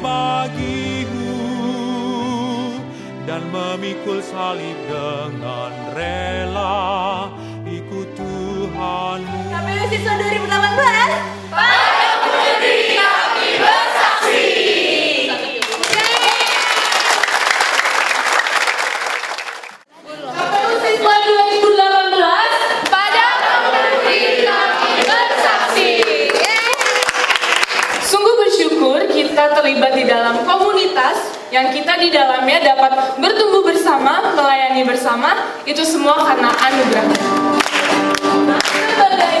bagimu dan memikul salib dengan rela ikut Tuhanmu. KPU siswa 2018 yang kita di dalamnya dapat bertumbuh bersama, melayani bersama, itu semua karena anugerah. Sebagai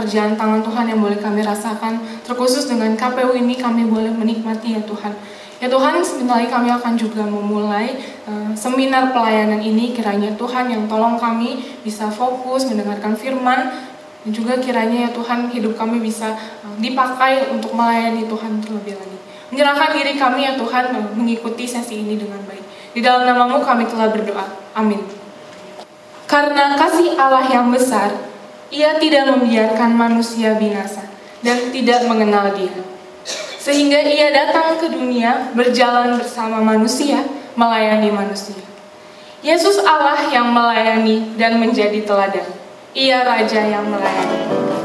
pekerjaan tangan Tuhan yang boleh kami rasakan. Terkhusus dengan KPU ini kami boleh menikmati ya Tuhan. Ya Tuhan, sebentar lagi kami akan juga memulai eh, seminar pelayanan ini. Kiranya Tuhan yang tolong kami bisa fokus mendengarkan firman. Dan juga kiranya ya Tuhan hidup kami bisa eh, dipakai untuk melayani Tuhan terlebih lagi. Menyerahkan diri kami ya Tuhan eh, mengikuti sesi ini dengan baik. Di dalam namamu kami telah berdoa. Amin. Karena kasih Allah yang besar, ia tidak membiarkan manusia binasa dan tidak mengenal dia. Sehingga ia datang ke dunia berjalan bersama manusia, melayani manusia. Yesus Allah yang melayani dan menjadi teladan. Ia Raja yang melayani.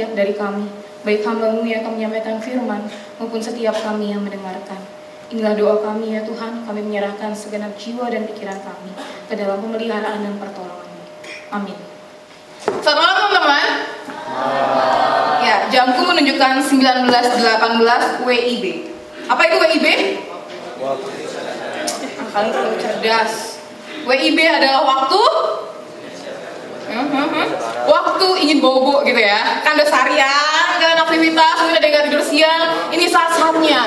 Setiap dari kami, baik hamba-Mu yang akan menyampaikan firman, maupun setiap kami yang mendengarkan. Inilah doa kami ya Tuhan, kami menyerahkan segenap jiwa dan pikiran kami ke dalam pemeliharaan dan pertolongan. Amin. Selamat malam teman-teman. Ya, jamku menunjukkan 19.18 WIB. Apa itu WIB? Ah, Kalian terlalu cerdas. WIB adalah waktu Hmm. Waktu ingin bobo gitu ya. Kan udah seharian, kan aktivitas Mungkin ada yang tidur siang. Ini saat-saatnya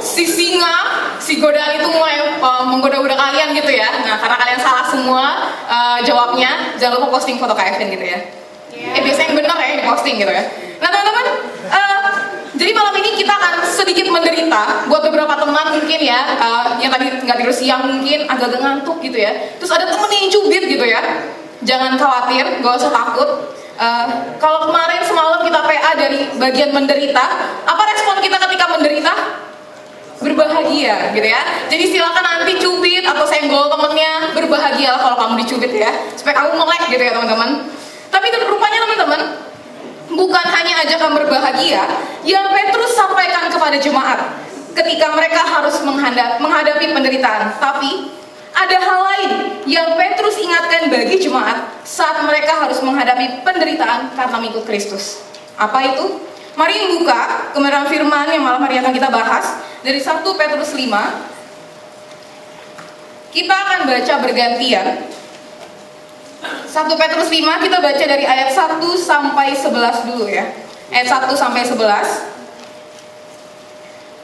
Si singa, si godaan itu mulai uh, menggoda-goda kalian gitu ya. Nah karena kalian salah semua uh, jawabnya Jangan lupa posting foto Kevin gitu ya. Eh biasanya yang benar ya yang posting gitu ya. Nah teman-teman uh, jadi malam ini kita akan sedikit menderita buat beberapa teman mungkin ya. Uh, yang tadi nggak tidur siang mungkin agak-agak ngantuk gitu ya. Terus ada temen yang cubit gitu ya. Jangan khawatir, gak usah takut. Uh, kalau kemarin semalam kita PA dari bagian menderita, apa respon kita ketika menderita? Berbahagia gitu ya. Jadi silakan nanti cubit atau senggol temennya berbahagia kalau kamu dicubit ya, supaya kamu melek gitu ya teman-teman. Tapi rupanya teman-teman, bukan hanya ajakan berbahagia yang Petrus sampaikan kepada jemaat ketika mereka harus menghadap, menghadapi penderitaan, tapi ada hal lain yang Petrus ingatkan bagi jemaat saat mereka harus menghadapi penderitaan karena mengikut Kristus. Apa itu? Mari buka kebenaran firman yang malam hari akan kita bahas dari 1 Petrus 5. Kita akan baca bergantian 1 Petrus 5 kita baca dari ayat 1 sampai 11 dulu ya. Ayat 1 sampai 11.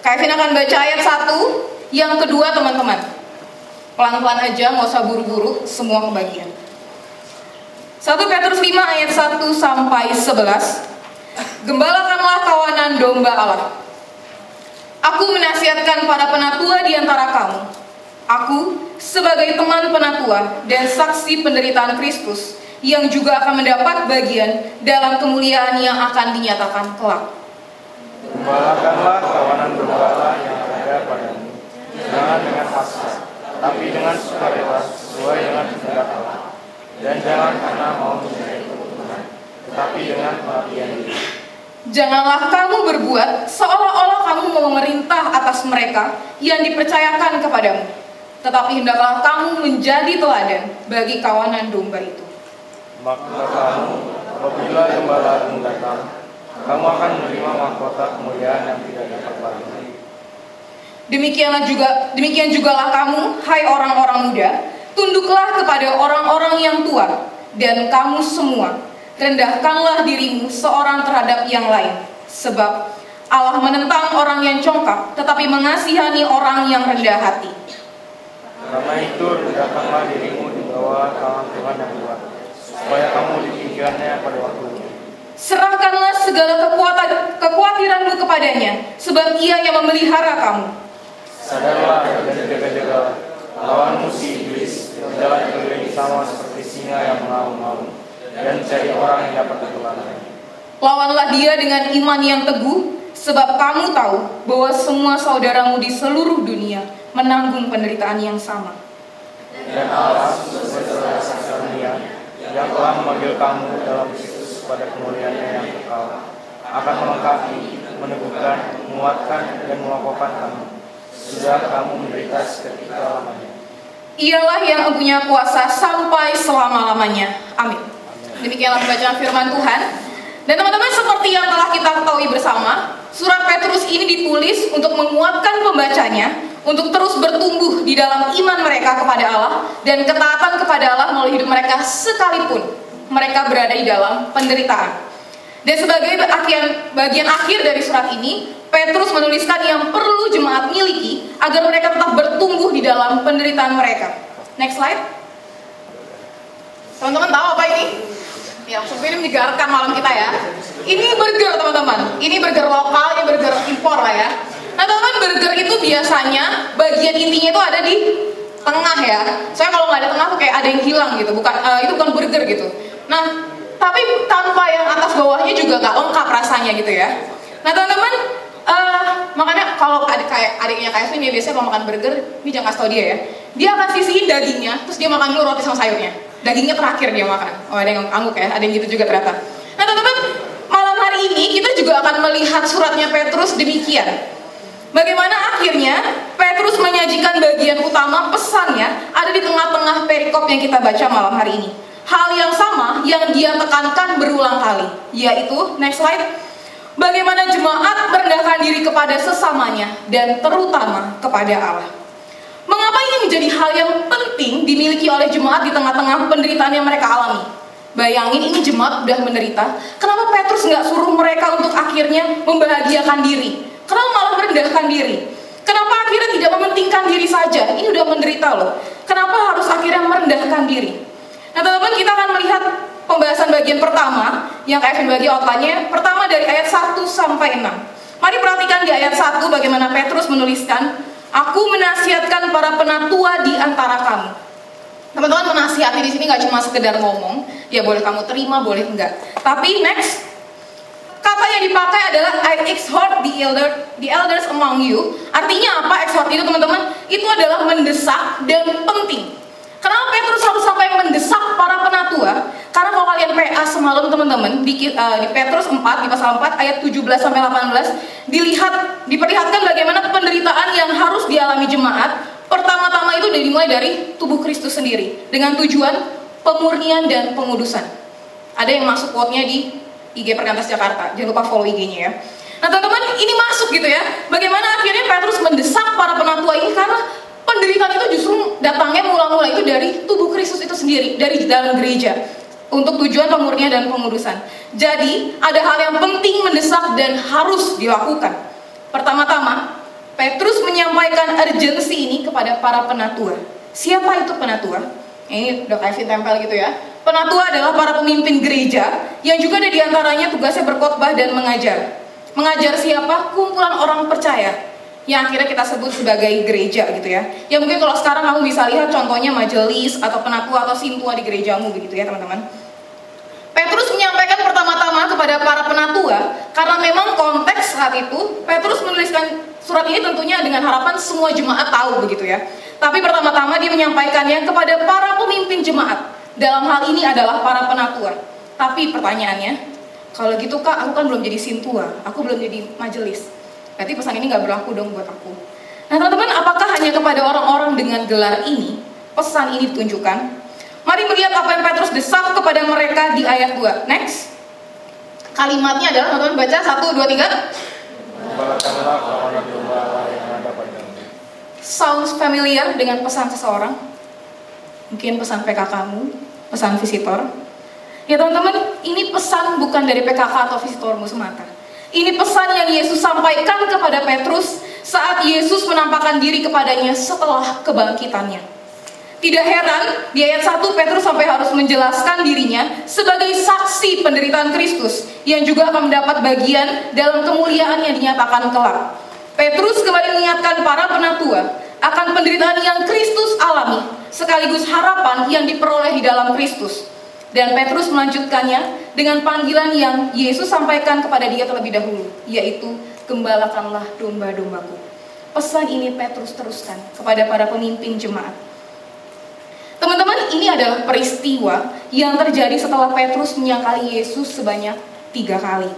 Kevin akan baca ayat 1, yang kedua teman-teman. Pelan-pelan aja, nggak usah buru-buru, semua kebagian. 1 Petrus 5 ayat 1 sampai 11. Gembalakanlah kawanan domba Allah. Aku menasihatkan para penatua di antara kamu. Aku sebagai teman penatua dan saksi penderitaan Kristus yang juga akan mendapat bagian dalam kemuliaan yang akan dinyatakan kelak. Gembalakanlah kawanan bergembala yang ada padamu, jangan dengan paksa, tapi dengan sukarela sesuai dengan kehendak Allah. Dan jangan karena mau mencari keuntungan, tetapi dengan pelatihan diri. Janganlah kamu berbuat seolah-olah kamu mau memerintah atas mereka yang dipercayakan kepadamu. Tetapi hendaklah kamu menjadi teladan bagi kawanan domba itu. Maka kamu, apabila gembala datang, kamu akan menerima mahkota kemuliaan yang tidak dapat bagi. Demikianlah juga demikian jugalah kamu, hai orang-orang muda, tunduklah kepada orang-orang yang tua dan kamu semua rendahkanlah dirimu seorang terhadap yang lain, sebab Allah menentang orang yang congkak, tetapi mengasihani orang yang rendah hati. Karena itu, rendahkanlah dirimu di bawah tangan Tuhan yang kuat, supaya kamu ditinggikannya pada waktunya. Serahkanlah segala kekuatan kekhawatiranmu kepadanya, sebab ia yang memelihara kamu. Sadarlah dan jaga-jaga lawanmu si iblis yang jalan keliling sama seperti singa yang mengaum-ngaum dan cari orang yang dapat ditelan. Lawanlah dia dengan iman yang teguh, sebab kamu tahu bahwa semua saudaramu di seluruh dunia menanggung penderitaan yang sama. Dan Allah karunia yang telah memanggil kamu dalam Kristus pada kemuliaannya yang kekal akan melengkapi, meneguhkan, menguatkan, dan mengokohkan kamu. Sudah kamu menderita seketika lamanya. Ialah yang punya kuasa sampai selama-lamanya. Amin. Demikianlah pembacaan firman Tuhan. Dan teman-teman seperti yang telah kita ketahui bersama, surat Petrus ini ditulis untuk menguatkan pembacanya untuk terus bertumbuh di dalam iman mereka kepada Allah dan ketaatan kepada Allah melalui hidup mereka sekalipun mereka berada di dalam penderitaan. Dan sebagai bagian, bagian akhir dari surat ini, Petrus menuliskan yang perlu jemaat miliki agar mereka tetap bertumbuh di dalam penderitaan mereka. Next slide. Teman-teman tahu apa ini? Ya, seperti ini menyegarkan malam kita ya. Ini burger teman-teman. Ini burger lokal, ini burger impor lah ya. Nah teman-teman burger itu biasanya bagian intinya itu ada di tengah ya. Saya kalau nggak ada tengah tuh kayak ada yang hilang gitu. Bukan eh, itu bukan burger gitu. Nah tapi tanpa yang atas bawahnya juga nggak lengkap rasanya gitu ya. Nah teman-teman eh, makanya kalau adik kayak adiknya kayak ini biasanya kalau makan burger, ini jangan kasih tau dia ya. Dia akan sisihin dagingnya, terus dia makan dulu roti sama sayurnya. Dagingnya terakhir dia makan. Oh ada yang angguk ya, ada yang gitu juga ternyata. Nah teman-teman malam hari ini kita juga akan melihat suratnya Petrus demikian. Bagaimana akhirnya Petrus menyajikan bagian utama pesannya ada di tengah-tengah perikop yang kita baca malam hari ini. Hal yang sama yang dia tekankan berulang kali, yaitu next slide. Bagaimana jemaat merendahkan diri kepada sesamanya dan terutama kepada Allah. Mengapa ini menjadi hal yang penting dimiliki oleh jemaat di tengah-tengah penderitaan yang mereka alami? Bayangin ini jemaat udah menderita, kenapa Petrus nggak suruh mereka untuk akhirnya membahagiakan diri? Kenapa malah merendahkan diri? Kenapa akhirnya tidak mementingkan diri saja? Ini udah menderita loh. Kenapa harus akhirnya merendahkan diri? Nah teman-teman kita akan melihat pembahasan bagian pertama yang Kevin bagi outline-nya. Pertama dari ayat 1 sampai 6. Mari perhatikan di ayat 1 bagaimana Petrus menuliskan, Aku menasihatkan para penatua di antara kamu. Teman-teman menasihati di sini nggak cuma sekedar ngomong, ya boleh kamu terima, boleh enggak. Tapi next, kata yang dipakai adalah I exhort the elder, the elders among you. Artinya apa exhort itu teman-teman? Itu adalah mendesak dan penting. Kenapa Petrus harus sampai mendesak para penatua? Karena kalau kalian PA semalam teman-teman di, uh, di Petrus 4 di pasal 4 ayat 17 sampai 18 dilihat diperlihatkan bagaimana penderitaan yang harus dialami jemaat. Pertama-tama itu dimulai dari tubuh Kristus sendiri dengan tujuan pemurnian dan pengudusan. Ada yang masuk quote-nya di IG Perkantas Jakarta. Jangan lupa follow IG-nya ya. Nah teman-teman ini masuk gitu ya. Bagaimana akhirnya Petrus mendesak para penatua ini karena penderitaan itu justru datangnya mula-mula itu dari tubuh Kristus itu sendiri, dari dalam gereja untuk tujuan pemurnian dan pengudusan. Jadi, ada hal yang penting mendesak dan harus dilakukan. Pertama-tama, Petrus menyampaikan urgensi ini kepada para penatua. Siapa itu penatua? Ini udah Kevin tempel gitu ya. Penatua adalah para pemimpin gereja yang juga ada di antaranya tugasnya berkhotbah dan mengajar. Mengajar siapa? Kumpulan orang percaya yang akhirnya kita sebut sebagai gereja gitu ya. Ya mungkin kalau sekarang kamu bisa lihat contohnya majelis atau penatua atau sintua di gerejamu begitu ya teman-teman. Petrus menyampaikan pertama-tama kepada para penatua karena memang konteks saat itu Petrus menuliskan surat ini tentunya dengan harapan semua jemaat tahu begitu ya. Tapi pertama-tama dia menyampaikannya kepada para pemimpin jemaat. Dalam hal ini adalah para penatua. Tapi pertanyaannya, kalau gitu kak, aku kan belum jadi sintua, aku belum jadi majelis. Berarti pesan ini nggak berlaku dong buat aku. Nah teman-teman, apakah hanya kepada orang-orang dengan gelar ini pesan ini ditunjukkan? Mari melihat apa yang Petrus desak kepada mereka di ayat 2. Next. Kalimatnya adalah, teman-teman baca, 1, 2, 3. Gembalakanlah kawanan domba Allah yang ada padamu. Sounds familiar dengan pesan seseorang? Mungkin pesan PKK-mu, pesan visitor. Ya teman-teman, ini pesan bukan dari PKK atau visitormu semata. Ini pesan yang Yesus sampaikan kepada Petrus saat Yesus menampakkan diri kepadanya setelah kebangkitannya. Tidak heran di ayat 1 Petrus sampai harus menjelaskan dirinya sebagai saksi penderitaan Kristus yang juga akan mendapat bagian dalam kemuliaan yang dinyatakan kelak. Petrus kembali mengingatkan para penatua akan penderitaan yang Kristus alami sekaligus harapan yang diperoleh di dalam Kristus. Dan Petrus melanjutkannya dengan panggilan yang Yesus sampaikan kepada dia terlebih dahulu, yaitu gembalakanlah domba-dombaku. Pesan ini Petrus teruskan kepada para pemimpin jemaat. Teman-teman, ini adalah peristiwa yang terjadi setelah Petrus menyangkali Yesus sebanyak tiga kali.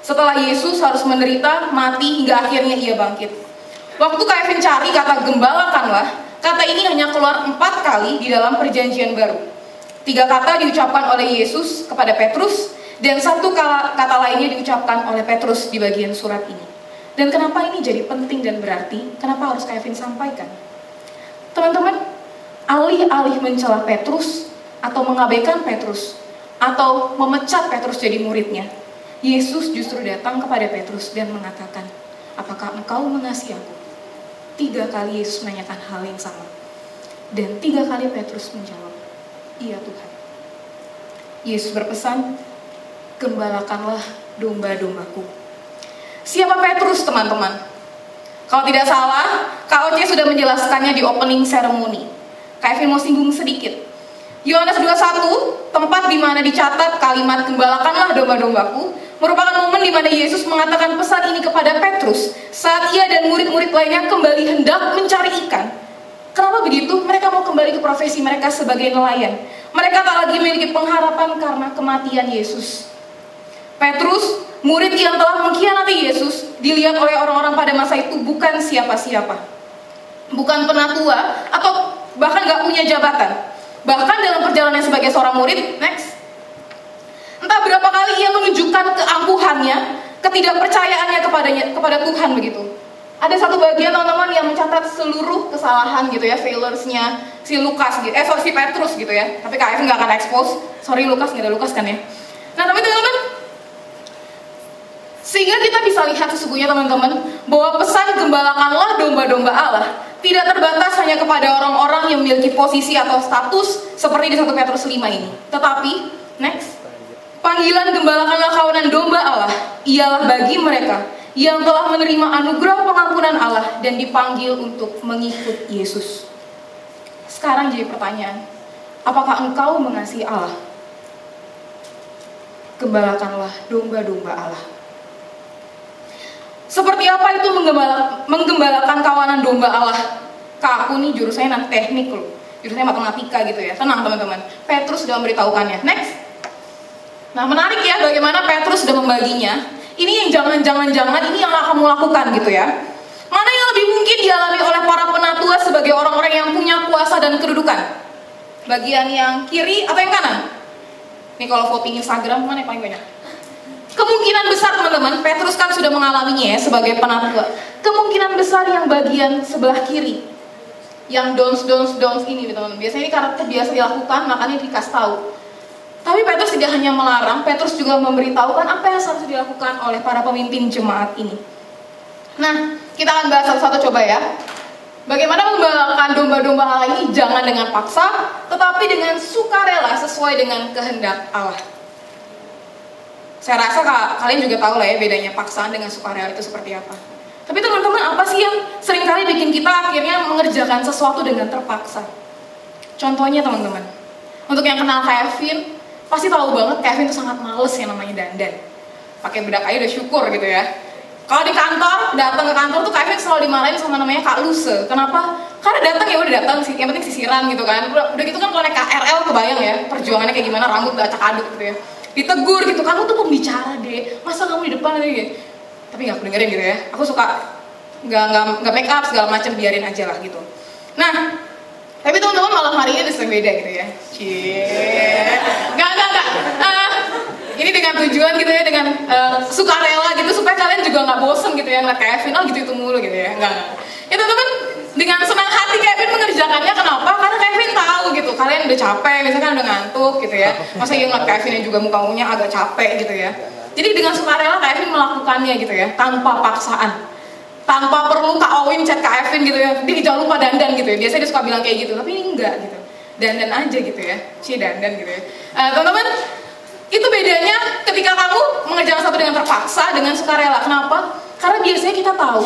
Setelah Yesus harus menderita, mati, hingga akhirnya ia bangkit. Waktu Kevin cari kata gembalakanlah, kata ini hanya keluar empat kali di dalam perjanjian baru. Tiga kata diucapkan oleh Yesus kepada Petrus, dan satu kata lainnya diucapkan oleh Petrus di bagian surat ini. Dan kenapa ini jadi penting dan berarti? Kenapa harus Kevin sampaikan? Teman-teman, alih-alih mencela Petrus atau mengabaikan Petrus atau memecat Petrus jadi muridnya, Yesus justru datang kepada Petrus dan mengatakan, apakah engkau mengasihi aku? Tiga kali Yesus menanyakan hal yang sama. Dan tiga kali Petrus menjawab, iya Tuhan. Yesus berpesan, gembalakanlah domba-dombaku. Siapa Petrus teman-teman? Kalau tidak salah, KOC sudah menjelaskannya di opening ceremony. Kevin mau singgung sedikit. Yohanes 21, tempat di mana dicatat kalimat gembalakanlah domba-dombaku, merupakan momen di mana Yesus mengatakan pesan ini kepada Petrus saat ia dan murid-murid lainnya kembali hendak mencari ikan. Kenapa begitu? Mereka mau kembali ke profesi mereka sebagai nelayan. Mereka tak lagi memiliki pengharapan karena kematian Yesus. Petrus, murid yang telah mengkhianati Yesus, dilihat oleh orang-orang pada masa itu bukan siapa-siapa. Bukan penatua atau bahkan gak punya jabatan. Bahkan dalam perjalanannya sebagai seorang murid, next. Entah berapa kali ia menunjukkan keangkuhannya, ketidakpercayaannya kepadanya kepada Tuhan begitu. Ada satu bagian teman-teman yang mencatat seluruh kesalahan gitu ya, failuresnya si Lukas gitu, eh sorry si Petrus gitu ya. Tapi KF nggak akan expose. Sorry Lukas nggak ada Lukas kan ya. Nah tapi teman-teman, sehingga kita bisa lihat sesungguhnya teman-teman bahwa pesan gembalakanlah domba-domba Allah tidak terbatas hanya kepada orang-orang yang memiliki posisi atau status seperti di 1 Petrus 5 ini. Tetapi, next, panggilan gembalakanlah kawanan domba Allah ialah bagi mereka yang telah menerima anugerah pengampunan Allah dan dipanggil untuk mengikut Yesus. Sekarang jadi pertanyaan, apakah engkau mengasihi Allah? Gembalakanlah domba-domba Allah. Seperti apa itu menggembala, menggembalakan kawanan domba Allah? Kak, aku nih jurusannya nanti teknik loh. Jurusannya matematika gitu ya. Tenang teman-teman. Petrus sudah memberitahukannya. Next. Nah menarik ya bagaimana Petrus sudah membaginya. Ini yang jangan-jangan-jangan ini yang kamu lakukan gitu ya. Mana yang lebih mungkin dialami oleh para penatua sebagai orang-orang yang punya kuasa dan kedudukan? Bagian yang kiri atau yang kanan? Nih kalau voting Instagram mana yang paling banyak? Kemungkinan besar teman-teman, Petrus kan sudah mengalaminya ya sebagai penatua. Kemungkinan besar yang bagian sebelah kiri. Yang don'ts, don'ts, don'ts ini teman-teman. Biasanya ini karena terbiasa dilakukan, makanya dikasih tahu. Tapi Petrus tidak hanya melarang, Petrus juga memberitahukan apa yang harus dilakukan oleh para pemimpin jemaat ini. Nah, kita akan bahas satu-satu coba ya. Bagaimana membalakan domba-domba Allah ini jangan dengan paksa, tetapi dengan sukarela sesuai dengan kehendak Allah. Saya rasa ka- kalian juga tahu lah ya bedanya paksaan dengan sukarela itu seperti apa. Tapi teman-teman, apa sih yang sering kali bikin kita akhirnya mengerjakan sesuatu dengan terpaksa? Contohnya teman-teman, untuk yang kenal Kevin, pasti tahu banget Kevin itu sangat males yang namanya dandan. Pakai bedak aja udah syukur gitu ya. Kalau di kantor, datang ke kantor tuh Kevin selalu dimarahin sama namanya Kak Luse. Kenapa? Karena datang ya udah datang sih, yang penting sisiran gitu kan. Udah, gitu kan kalau naik KRL kebayang ya, perjuangannya kayak gimana, rambut udah acak aduk gitu ya. Ditegur gitu, kamu tuh pembicara deh, masa kamu di depan gitu. Tapi nggak aku dengerin gitu ya. Aku suka nggak nggak make up segala macam biarin aja lah gitu. Nah, tapi teman-teman malam harinya udah sering beda gitu ya. Cie. Nggak, nggak, nggak. Ah, ini dengan tujuan gitu ya, dengan eh, sukarela gitu supaya kalian juga nggak bosen gitu ya ngeliat Kevin, oh gitu itu mulu gitu ya. Nggak, nggak. Ya teman-teman dengan senang hati Kevin mengerjakannya kenapa? Karena Kevin tahu gitu, kalian udah capek, misalkan udah ngantuk gitu ya. Masa iya ngeliat Kevin yang juga mukanya agak capek gitu ya. Jadi dengan sukarela Kevin melakukannya gitu ya, tanpa paksaan tanpa perlu Kak Owin chat Kak Evin gitu ya. Dia jangan lupa dandan gitu ya. Biasanya dia suka bilang kayak gitu tapi ini enggak gitu. Dandan aja gitu ya. Cie dandan gitu ya. Eh, teman-teman itu bedanya ketika kamu mengerjakan satu dengan terpaksa dengan sukarela. Kenapa? Karena biasanya kita tahu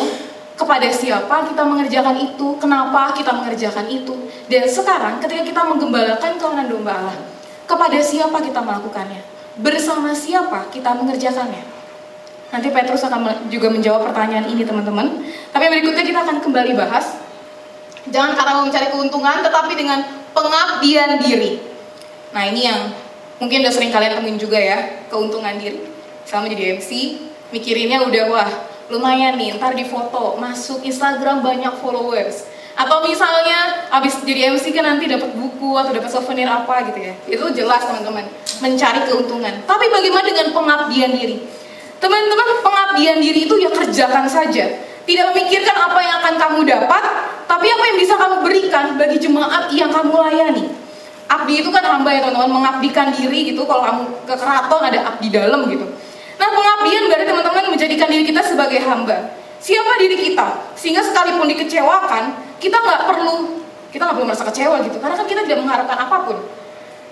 kepada siapa kita mengerjakan itu kenapa kita mengerjakan itu. Dan sekarang ketika kita menggembalakan kawanan domba Allah kepada siapa kita melakukannya? Bersama siapa kita mengerjakannya Nanti Petrus akan juga menjawab pertanyaan ini teman-teman. Tapi berikutnya kita akan kembali bahas. Jangan karena mencari keuntungan, tetapi dengan pengabdian diri. Nah ini yang mungkin udah sering kalian temuin juga ya, keuntungan diri. Selama jadi MC, mikirinnya udah wah lumayan nih, ntar di foto, masuk Instagram banyak followers. Atau misalnya abis jadi MC kan nanti dapat buku atau dapat souvenir apa gitu ya. Itu jelas teman-teman, mencari keuntungan. Tapi bagaimana dengan pengabdian diri? Teman-teman, pengabdian diri itu ya kerjakan saja. Tidak memikirkan apa yang akan kamu dapat, tapi apa yang bisa kamu berikan bagi jemaat yang kamu layani. Abdi itu kan hamba ya teman-teman, mengabdikan diri gitu. Kalau kamu ke keraton ada abdi dalam gitu. Nah pengabdian berarti teman-teman menjadikan diri kita sebagai hamba. Siapa diri kita? Sehingga sekalipun dikecewakan, kita nggak perlu, kita nggak perlu merasa kecewa gitu. Karena kan kita tidak mengharapkan apa pun.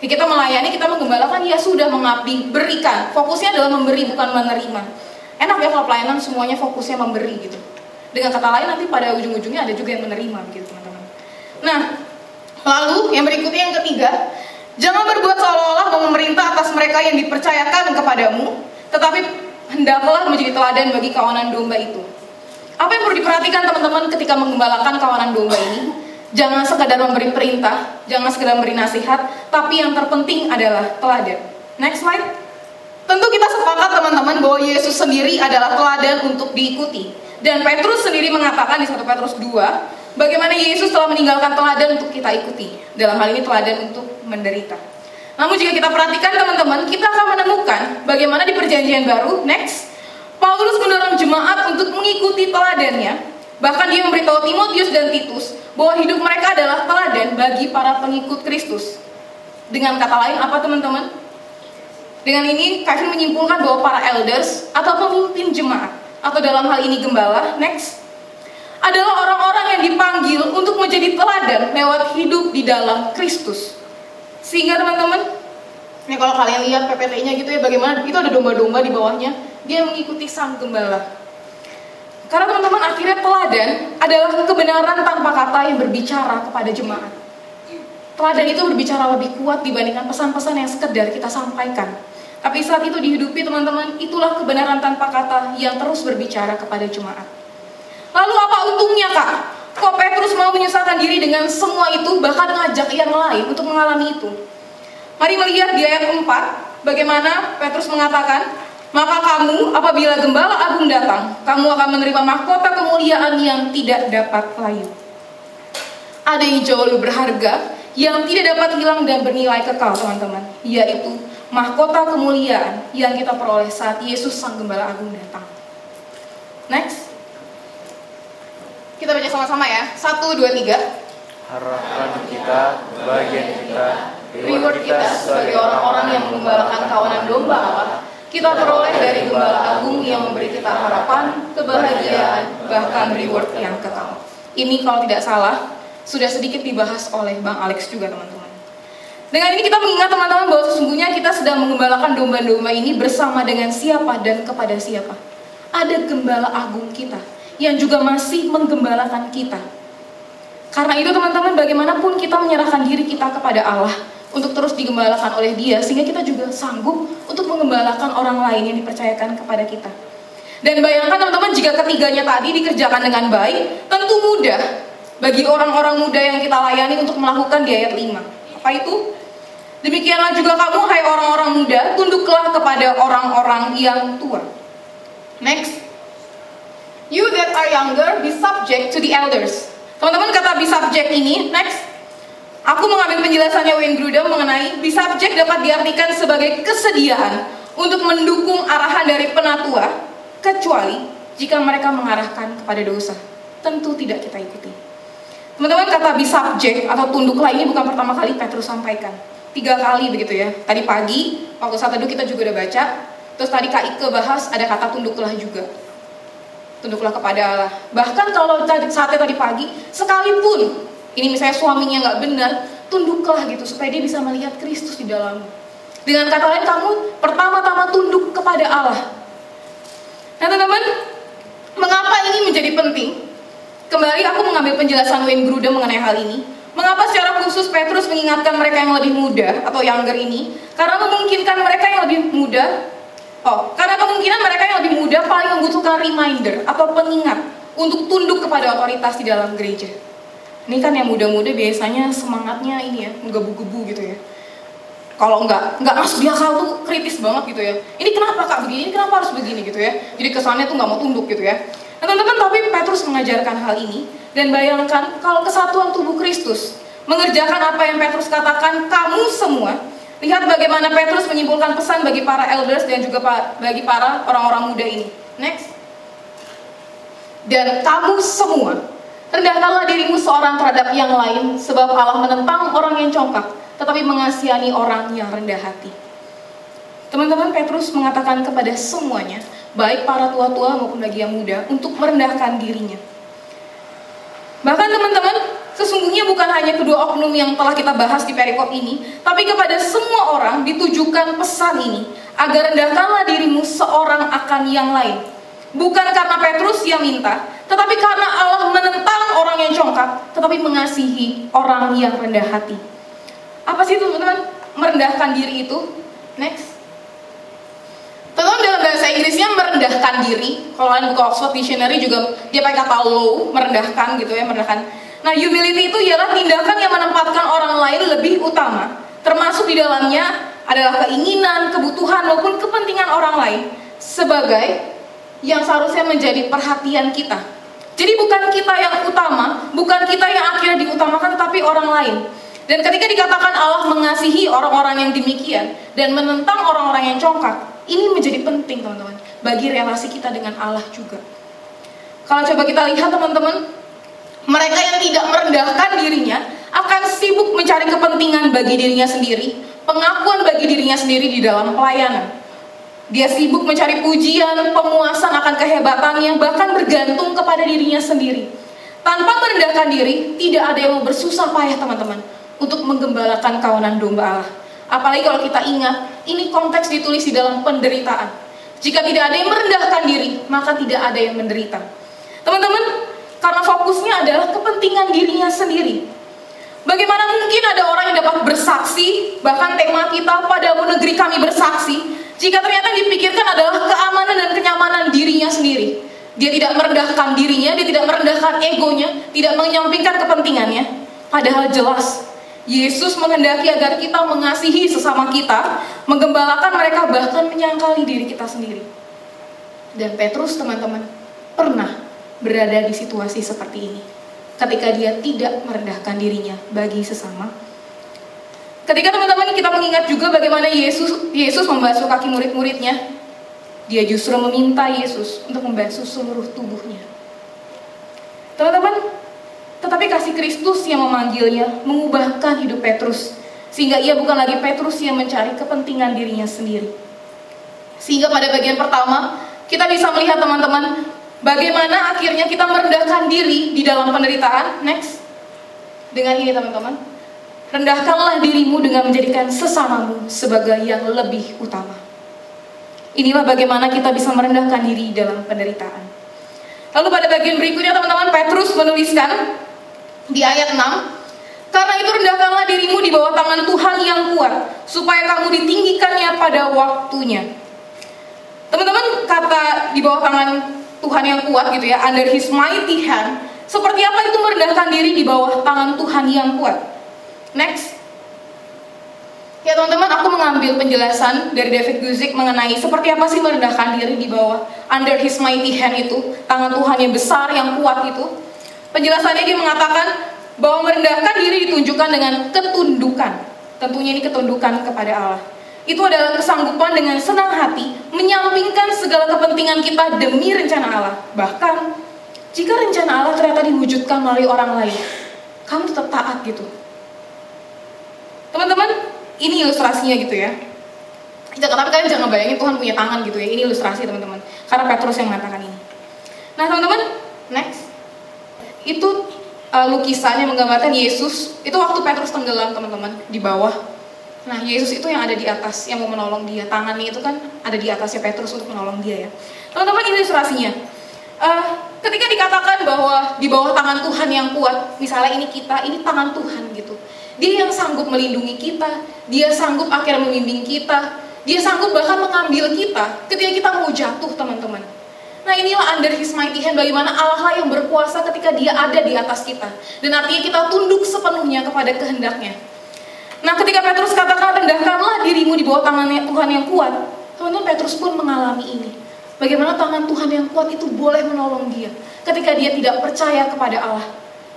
Ya, kita melayani, kita menggembalakan, ya sudah mengabdi, berikan. Fokusnya adalah memberi, bukan menerima. Enak ya kalau pelayanan semuanya fokusnya memberi gitu. Dengan kata lain nanti pada ujung-ujungnya ada juga yang menerima gitu teman-teman. Nah, lalu yang berikutnya yang ketiga, jangan berbuat seolah-olah memerintah atas mereka yang dipercayakan kepadamu, tetapi hendaklah menjadi teladan bagi kawanan domba itu. Apa yang perlu diperhatikan teman-teman ketika menggembalakan kawanan domba ini? Jangan sekadar memberi perintah, jangan sekedar memberi nasihat, tapi yang terpenting adalah teladan. Next slide. Tentu kita sepakat teman-teman bahwa Yesus sendiri adalah teladan untuk diikuti. Dan Petrus sendiri mengatakan di 1 Petrus 2, bagaimana Yesus telah meninggalkan teladan untuk kita ikuti. Dalam hal ini teladan untuk menderita. Namun jika kita perhatikan teman-teman, kita akan menemukan bagaimana di perjanjian baru, next, Paulus mendorong jemaat untuk mengikuti teladannya. Bahkan dia memberitahu Timotius dan Titus bahwa hidup mereka adalah teladan bagi para pengikut Kristus. Dengan kata lain apa teman-teman? Dengan ini Kevin menyimpulkan bahwa para elders atau pemimpin jemaat atau dalam hal ini gembala, next, adalah orang-orang yang dipanggil untuk menjadi teladan lewat hidup di dalam Kristus. Sehingga teman-teman, ini kalau kalian lihat PPT-nya gitu ya bagaimana itu ada domba-domba di bawahnya, dia mengikuti sang gembala. Karena teman-teman akhirnya teladan adalah kebenaran tanpa kata yang berbicara kepada jemaat. Teladan itu berbicara lebih kuat dibandingkan pesan-pesan yang sekedar kita sampaikan. Tapi saat itu dihidupi teman-teman, itulah kebenaran tanpa kata yang terus berbicara kepada jemaat. Lalu apa untungnya kak? Kok Petrus mau menyusahkan diri dengan semua itu bahkan ngajak yang lain untuk mengalami itu? Mari melihat di ayat 4 bagaimana Petrus mengatakan, maka kamu apabila gembala agung datang, kamu akan menerima mahkota kemuliaan yang tidak dapat layu. Ada yang jauh lebih berharga yang tidak dapat hilang dan bernilai kekal teman-teman, yaitu mahkota kemuliaan yang kita peroleh saat Yesus Sang Gembala Agung datang. Next. Kita baca sama-sama ya. Satu, dua, tiga. Harapan kita, bagian kita, Reward kita sebagai orang-orang yang menggembalakan kawanan domba Allah. Kita peroleh dari Gembala Agung yang memberi kita harapan, kebahagiaan, bahkan reward yang kekal. Ini kalau tidak salah, sudah sedikit dibahas oleh Bang Alex juga teman-teman. Dengan ini kita mengingat teman-teman bahwa sesungguhnya kita sedang mengembalakan domba-domba ini bersama dengan siapa dan kepada siapa. Ada gembala agung kita yang juga masih menggembalakan kita. Karena itu teman-teman bagaimanapun kita menyerahkan diri kita kepada Allah untuk terus digembalakan oleh dia sehingga kita juga sanggup untuk mengembalakan orang lain yang dipercayakan kepada kita. Dan bayangkan teman-teman jika ketiganya tadi dikerjakan dengan baik, tentu mudah bagi orang-orang muda yang kita layani untuk melakukan di ayat 5. Apa itu? Demikianlah juga kamu hai orang-orang muda, tunduklah kepada orang-orang yang tua. Next. You that are younger, be subject to the elders. Teman-teman kata be subject ini, next. Aku mengambil penjelasannya Wayne Grudem mengenai be subject dapat diartikan sebagai kesediaan untuk mendukung arahan dari penatua, kecuali jika mereka mengarahkan kepada dosa. Tentu tidak kita ikuti. Teman-teman kata be subject atau tunduklah ini bukan pertama kali Petrus sampaikan. Tiga kali begitu ya. Tadi pagi, waktu saat teduh kita juga udah baca. Terus tadi Kak Ike bahas ada kata tunduklah juga tunduklah kepada Allah. Bahkan kalau saatnya tadi pagi, sekalipun ini misalnya suaminya nggak benar, tunduklah gitu supaya dia bisa melihat Kristus di dalammu. Dengan kata lain kamu pertama-tama tunduk kepada Allah. Nah teman-teman, mengapa ini menjadi penting? Kembali aku mengambil penjelasan Wayne Grudem mengenai hal ini. Mengapa secara khusus Petrus mengingatkan mereka yang lebih muda atau younger ini? Karena memungkinkan mereka yang lebih muda Oh, karena kemungkinan mereka yang lebih muda paling membutuhkan reminder atau pengingat untuk tunduk kepada otoritas di dalam gereja. Ini kan yang muda-muda biasanya semangatnya ini ya, menggebu-gebu gitu ya. Kalau nggak nggak masuk di akal tuh kritis banget gitu ya. Ini kenapa kak begini? Ini kenapa harus begini gitu ya? Jadi kesannya tuh nggak mau tunduk gitu ya. Nah teman-teman tapi Petrus mengajarkan hal ini dan bayangkan kalau kesatuan tubuh Kristus mengerjakan apa yang Petrus katakan kamu semua Lihat bagaimana Petrus menyimpulkan pesan bagi para elders dan juga bagi para orang-orang muda ini. Next. Dan kamu semua, rendahkanlah dirimu seorang terhadap yang lain, sebab Allah menentang orang yang congkak, tetapi mengasihani orang yang rendah hati. Teman-teman Petrus mengatakan kepada semuanya, baik para tua-tua maupun bagi yang muda, untuk merendahkan dirinya. Bahkan teman-teman, sesungguhnya bukan hanya kedua oknum yang telah kita bahas di perikop ini, tapi kepada semua orang ditujukan pesan ini, agar rendahkanlah dirimu seorang akan yang lain. Bukan karena Petrus yang minta, tetapi karena Allah menentang orang yang congkak, tetapi mengasihi orang yang rendah hati. Apa sih itu teman-teman? Merendahkan diri itu. Next. Teman dalam bahasa Inggrisnya merendahkan diri. Kalau kalian buka Oxford Dictionary juga dia pakai kata low, merendahkan gitu ya, merendahkan. Nah, humility itu ialah tindakan yang menempatkan orang lain lebih utama, termasuk di dalamnya adalah keinginan, kebutuhan maupun kepentingan orang lain sebagai yang seharusnya menjadi perhatian kita. Jadi bukan kita yang utama, bukan kita yang akhirnya diutamakan tetapi orang lain. Dan ketika dikatakan Allah mengasihi orang-orang yang demikian dan menentang orang-orang yang congkak, ini menjadi penting teman-teman bagi relasi kita dengan Allah juga. Kalau coba kita lihat teman-teman, mereka yang tidak merendahkan dirinya akan sibuk mencari kepentingan bagi dirinya sendiri, pengakuan bagi dirinya sendiri di dalam pelayanan. Dia sibuk mencari pujian, pemuasan akan kehebatannya, bahkan bergantung kepada dirinya sendiri. Tanpa merendahkan diri, tidak ada yang bersusah payah teman-teman untuk menggembalakan kawanan domba Allah. Apalagi kalau kita ingat, ini konteks ditulis di dalam penderitaan. Jika tidak ada yang merendahkan diri, maka tidak ada yang menderita. Teman-teman, karena fokusnya adalah kepentingan dirinya sendiri. Bagaimana mungkin ada orang yang dapat bersaksi, bahkan tema kita padamu negeri kami bersaksi, jika ternyata dipikirkan adalah keamanan dan kenyamanan dirinya sendiri. Dia tidak merendahkan dirinya, dia tidak merendahkan egonya, tidak menyampingkan kepentingannya. Padahal jelas, Yesus menghendaki agar kita mengasihi sesama kita, menggembalakan mereka, bahkan menyangkali diri kita sendiri. Dan Petrus, teman-teman, pernah berada di situasi seperti ini. Ketika dia tidak merendahkan dirinya bagi sesama. Ketika teman-teman kita mengingat juga bagaimana Yesus Yesus membasuh kaki murid-muridnya, dia justru meminta Yesus untuk membasuh seluruh tubuhnya. Teman-teman, tetapi kasih Kristus yang memanggilnya mengubahkan hidup Petrus sehingga ia bukan lagi Petrus yang mencari kepentingan dirinya sendiri. Sehingga pada bagian pertama kita bisa melihat teman-teman bagaimana akhirnya kita merendahkan diri di dalam penderitaan. Next. Dengan ini teman-teman, rendahkanlah dirimu dengan menjadikan sesamamu sebagai yang lebih utama. Inilah bagaimana kita bisa merendahkan diri dalam penderitaan. Lalu pada bagian berikutnya teman-teman Petrus menuliskan di ayat 6 karena itu rendahkanlah dirimu di bawah tangan Tuhan yang kuat supaya kamu ditinggikannya pada waktunya. Teman-teman kata di bawah tangan Tuhan yang kuat gitu ya, under his mighty hand, seperti apa itu merendahkan diri di bawah tangan Tuhan yang kuat? Next. Ya teman-teman, aku mengambil penjelasan dari David Guzik mengenai seperti apa sih merendahkan diri di bawah under his mighty hand itu, tangan Tuhan yang besar, yang kuat itu. Penjelasannya dia mengatakan bahwa merendahkan diri ditunjukkan dengan ketundukan. Tentunya ini ketundukan kepada Allah. Itu adalah kesanggupan dengan senang hati menyampingkan segala kepentingan kita demi rencana Allah. Bahkan jika rencana Allah ternyata diwujudkan melalui orang lain, kamu tetap taat gitu. Teman-teman, ini ilustrasinya gitu ya. Tapi kalian jangan bayangin Tuhan punya tangan gitu ya. Ini ilustrasi teman-teman. Karena Petrus yang mengatakan ini. Nah teman-teman, next. Itu uh, lukisan yang menggambarkan Yesus. Itu waktu Petrus tenggelam teman-teman di bawah. Nah Yesus itu yang ada di atas yang mau menolong dia. Tangannya itu kan ada di atasnya Petrus untuk menolong dia ya. Teman-teman ini ilustrasinya. Uh, ketika dikatakan bahwa di bawah tangan Tuhan yang kuat, misalnya ini kita, ini tangan Tuhan gitu. Dia yang sanggup melindungi kita, dia sanggup akhirnya membimbing kita, dia sanggup bahkan mengambil kita ketika kita mau jatuh teman-teman. Nah inilah under his mighty hand bagaimana Allah lah yang berkuasa ketika dia ada di atas kita. Dan artinya kita tunduk sepenuhnya kepada kehendaknya. Nah ketika Petrus katakan rendahkanlah dirimu di bawah tangannya Tuhan yang kuat. Teman-teman Petrus pun mengalami ini. Bagaimana tangan Tuhan yang kuat itu boleh menolong dia. Ketika dia tidak percaya kepada Allah.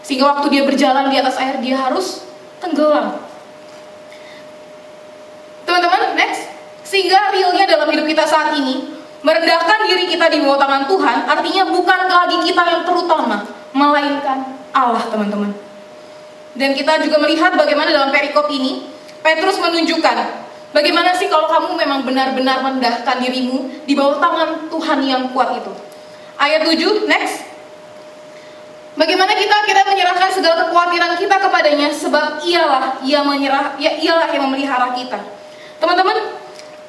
Sehingga waktu dia berjalan di atas air dia harus tenggelam. Teman-teman, next. Sehingga realnya dalam hidup kita saat ini, merendahkan diri kita di bawah tangan Tuhan, artinya bukan lagi kita yang terutama, melainkan Allah, teman-teman. Dan kita juga melihat bagaimana dalam perikop ini, Petrus menunjukkan Bagaimana sih kalau kamu memang benar-benar merendahkan dirimu di bawah tangan Tuhan yang kuat itu? Ayat 7, next. Bagaimana kita akhirnya menyerahkan segala kekhawatiran kita kepadanya sebab ialah ia menyerah ya ialah yang memelihara kita. Teman-teman,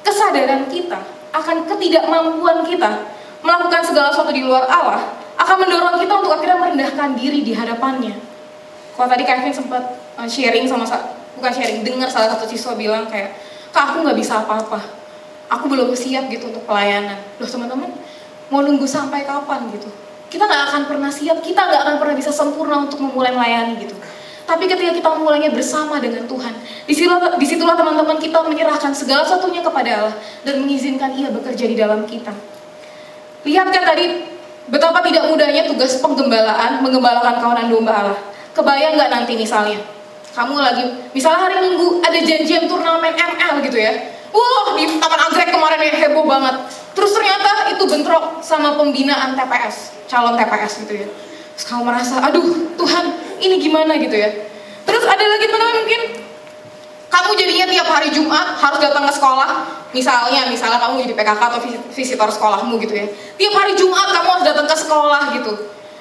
kesadaran kita akan ketidakmampuan kita melakukan segala sesuatu di luar Allah akan mendorong kita untuk akhirnya merendahkan diri di hadapannya. Kalau tadi Kevin sempat uh, sharing sama bukan sharing, dengar salah satu siswa bilang kayak kak aku nggak bisa apa-apa aku belum siap gitu untuk pelayanan loh teman-teman mau nunggu sampai kapan gitu kita nggak akan pernah siap kita nggak akan pernah bisa sempurna untuk memulai melayani gitu tapi ketika kita mulainya bersama dengan Tuhan, di situlah, di situlah teman-teman kita menyerahkan segala sesuatunya kepada Allah dan mengizinkan Ia bekerja di dalam kita. Lihat kan tadi betapa tidak mudahnya tugas penggembalaan menggembalakan kawanan domba Allah. Kebayang nggak nanti misalnya kamu lagi misalnya hari Minggu ada janjian turnamen ML gitu ya. Wah di Taman Anggrek kemarin ya heboh banget. Terus ternyata itu bentrok sama pembinaan TPS, calon TPS gitu ya. Terus kamu merasa, aduh Tuhan ini gimana? gitu ya. Terus ada lagi teman-teman mungkin kamu jadinya tiap hari Jumat harus datang ke sekolah. Misalnya misalnya kamu jadi PKK atau vis- visitor sekolahmu gitu ya. Tiap hari Jumat kamu harus datang ke sekolah gitu.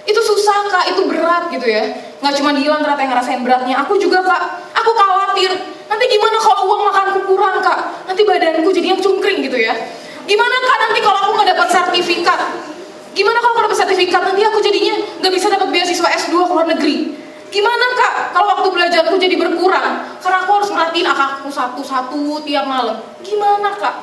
Itu susah kak. Itu berat gitu ya. Nggak cuma Dilan ternyata yang ngerasain beratnya. Aku juga kak. Aku khawatir. Nanti gimana kalau uang makanku kurang kak? Nanti badanku jadinya cungkring gitu ya gimana kak nanti kalau aku nggak dapat sertifikat? Gimana kalau aku dapat sertifikat? Nanti aku jadinya nggak bisa dapat beasiswa S2 ke luar negeri. Gimana kak, kalau waktu belajarku jadi berkurang? Karena aku harus merhatiin akakku satu-satu tiap malam. Gimana kak?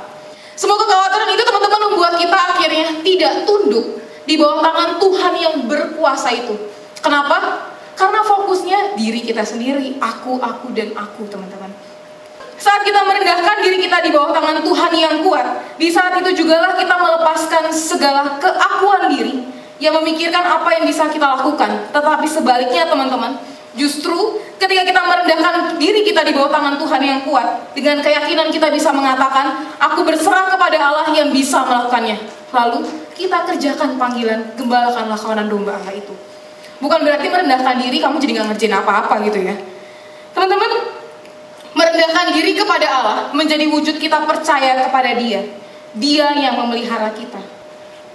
Semua kekhawatiran itu teman-teman membuat kita akhirnya tidak tunduk Di bawah tangan Tuhan yang berkuasa itu. Kenapa? Karena fokusnya diri kita sendiri Aku, aku, dan aku teman-teman saat kita merendahkan diri kita di bawah tangan Tuhan yang kuat, di saat itu jugalah kita melepaskan segala keakuan diri yang memikirkan apa yang bisa kita lakukan. Tetapi sebaliknya teman-teman, justru ketika kita merendahkan diri kita di bawah tangan Tuhan yang kuat, dengan keyakinan kita bisa mengatakan, aku berserah kepada Allah yang bisa melakukannya. Lalu kita kerjakan panggilan, gembalakanlah kawanan domba Allah itu. Bukan berarti merendahkan diri kamu jadi nggak ngerjain apa-apa gitu ya. Teman-teman, merendahkan diri kepada Allah menjadi wujud kita percaya kepada Dia. Dia yang memelihara kita.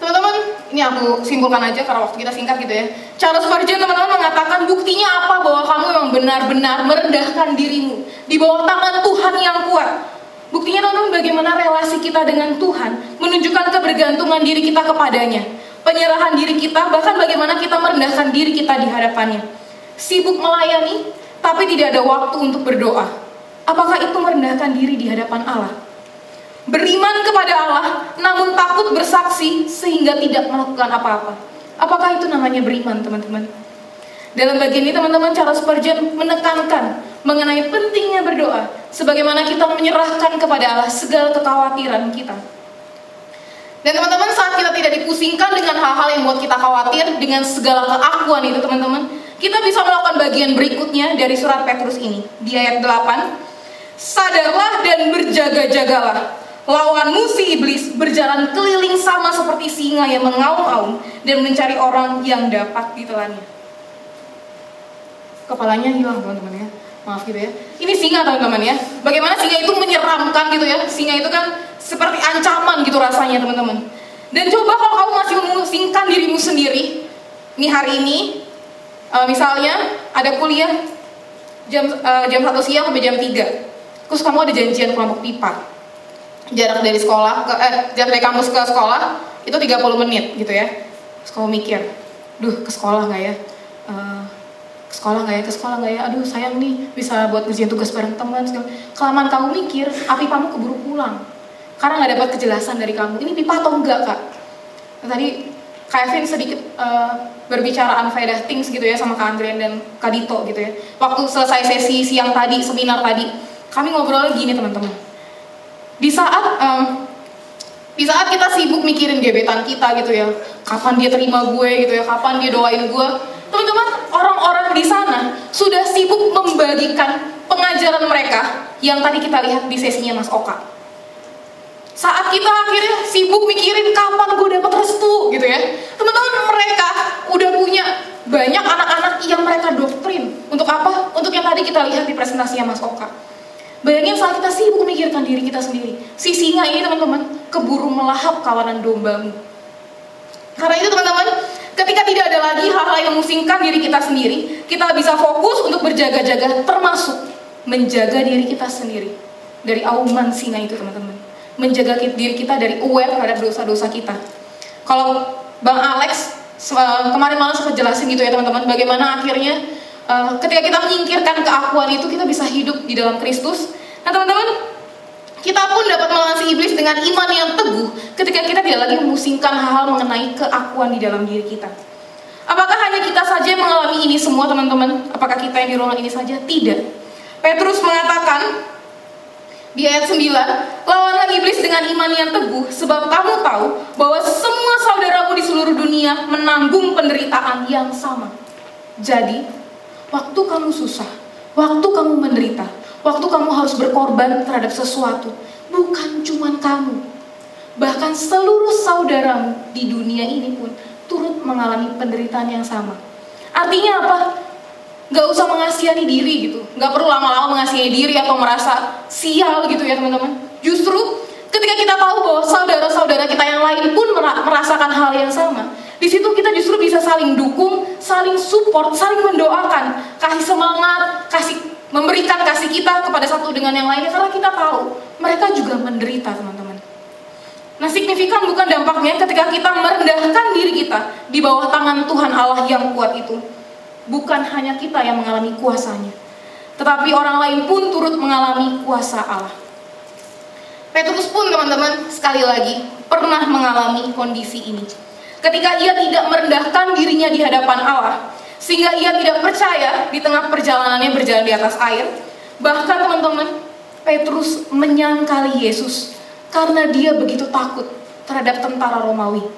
Teman-teman, ini aku simpulkan aja karena waktu kita singkat gitu ya. Charles Spurgeon teman-teman mengatakan buktinya apa bahwa kamu memang benar-benar merendahkan dirimu di bawah tangan Tuhan yang kuat. Buktinya teman-teman bagaimana relasi kita dengan Tuhan menunjukkan kebergantungan diri kita kepadanya. Penyerahan diri kita bahkan bagaimana kita merendahkan diri kita di hadapannya. Sibuk melayani tapi tidak ada waktu untuk berdoa. Apakah itu merendahkan diri di hadapan Allah? Beriman kepada Allah, namun takut bersaksi sehingga tidak melakukan apa-apa. Apakah itu namanya beriman, teman-teman? Dalam bagian ini, teman-teman, Charles Spurgeon menekankan mengenai pentingnya berdoa, sebagaimana kita menyerahkan kepada Allah segala kekhawatiran kita. Dan teman-teman, saat kita tidak dipusingkan dengan hal-hal yang membuat kita khawatir, dengan segala keakuan itu, teman-teman, kita bisa melakukan bagian berikutnya dari surat Petrus ini. Di ayat 8, Sadarlah dan berjaga-jagalah. Lawanmu si iblis berjalan keliling sama seperti singa yang mengaum-aum dan mencari orang yang dapat ditelannya. Kepalanya hilang teman-teman ya. Maaf gitu ya. Ini singa teman-teman ya. Bagaimana singa itu menyeramkan gitu ya. Singa itu kan seperti ancaman gitu rasanya teman-teman. Dan coba kalau kamu masih memusingkan dirimu sendiri. Ini hari ini eh, misalnya ada kuliah jam eh, jam 1 siang sampai jam 3 terus kamu ada janjian kelompok pipa? Jarak dari sekolah ke eh jarak dari kampus ke sekolah itu 30 menit gitu ya. Terus kamu mikir duh ke sekolah nggak ya? Eh, ke sekolah nggak ya? Ke sekolah nggak ya? Aduh sayang nih bisa buat ngerjain tugas bareng teman segala. Kelamaan kamu mikir api kamu keburu pulang. Karena nggak dapat kejelasan dari kamu. Ini pipa atau enggak kak? Nah, tadi Kevin sedikit eh, berbicara unfaedah things gitu ya sama Kak Andrian dan Kak Dito gitu ya. Waktu selesai sesi siang tadi seminar tadi kami ngobrolnya gini teman-teman. Di saat em, di saat kita sibuk mikirin gebetan kita gitu ya kapan dia terima gue gitu ya kapan dia doain gue teman-teman orang-orang di sana sudah sibuk membagikan pengajaran mereka yang tadi kita lihat di sesinya Mas Oka. Saat kita akhirnya sibuk mikirin kapan gue dapat restu gitu ya teman-teman mereka udah punya banyak anak-anak yang mereka doktrin. Untuk apa? Untuk yang tadi kita lihat di presentasinya Mas Oka Bayangin saat kita sibuk memikirkan diri kita sendiri. Si singa ini teman-teman keburu melahap kawanan dombamu. Karena itu teman-teman, ketika tidak ada lagi hal-hal yang memusingkan diri kita sendiri, kita bisa fokus untuk berjaga-jaga termasuk menjaga diri kita sendiri dari auman singa itu teman-teman. Menjaga diri kita dari aware terhadap dosa-dosa kita. Kalau Bang Alex kemarin malam sempat jelasin gitu ya teman-teman, bagaimana akhirnya eh, ketika kita menyingkirkan keakuan itu kita bisa hidup di dalam Kristus. Nah teman-teman, kita pun dapat melewati iblis dengan iman yang teguh ketika kita tidak lagi memusingkan hal-hal mengenai keakuan di dalam diri kita. Apakah hanya kita saja yang mengalami ini semua teman-teman? Apakah kita yang di ruangan ini saja? Tidak. Petrus mengatakan di ayat 9, lawanlah iblis dengan iman yang teguh, sebab kamu tahu bahwa semua saudaramu di seluruh dunia menanggung penderitaan yang sama. Jadi, waktu kamu susah, waktu kamu menderita, waktu kamu harus berkorban terhadap sesuatu, bukan cuma kamu. Bahkan seluruh saudaramu di dunia ini pun turut mengalami penderitaan yang sama. Artinya apa? Gak usah mengasihani diri gitu Gak perlu lama-lama mengasihani diri atau merasa sial gitu ya teman-teman Justru ketika kita tahu bahwa saudara-saudara kita yang lain pun mera- merasakan hal yang sama di situ kita justru bisa saling dukung, saling support, saling mendoakan, kasih semangat, kasih memberikan kasih kita kepada satu dengan yang lainnya karena kita tahu mereka juga menderita teman-teman. Nah signifikan bukan dampaknya ketika kita merendahkan diri kita di bawah tangan Tuhan Allah yang kuat itu. Bukan hanya kita yang mengalami kuasanya. Tetapi orang lain pun turut mengalami kuasa Allah. Petrus pun teman-teman sekali lagi pernah mengalami kondisi ini. Ketika ia tidak merendahkan dirinya di hadapan Allah. Sehingga ia tidak percaya di tengah perjalanannya berjalan di atas air. Bahkan teman-teman Petrus menyangkali Yesus karena dia begitu takut terhadap tentara Romawi.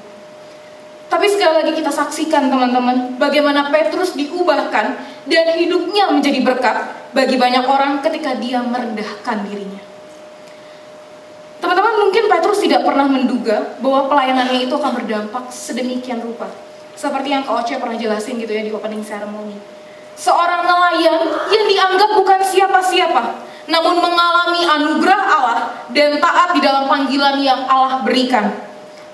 Tapi sekali lagi kita saksikan teman-teman bagaimana Petrus diubahkan dan hidupnya menjadi berkat bagi banyak orang ketika dia merendahkan dirinya. Teman-teman mungkin Petrus tidak pernah menduga bahwa pelayanannya itu akan berdampak sedemikian rupa. Seperti yang Kak Oce pernah jelasin gitu ya di opening ceremony. Seorang nelayan yang dianggap bukan siapa-siapa, namun mengalami anugerah Allah dan taat di dalam panggilan yang Allah berikan.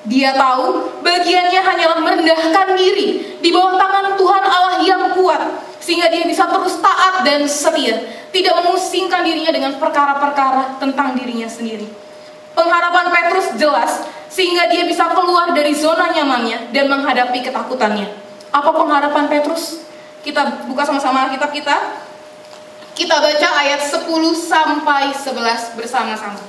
Dia tahu bagiannya hanyalah merendahkan diri di bawah tangan Tuhan Allah yang kuat sehingga dia bisa terus taat dan setia, tidak memusingkan dirinya dengan perkara-perkara tentang dirinya sendiri. Pengharapan Petrus jelas sehingga dia bisa keluar dari zona nyamannya dan menghadapi ketakutannya. Apa pengharapan Petrus? Kita buka sama-sama Alkitab kita. Kita baca ayat 10 sampai 11 bersama-sama.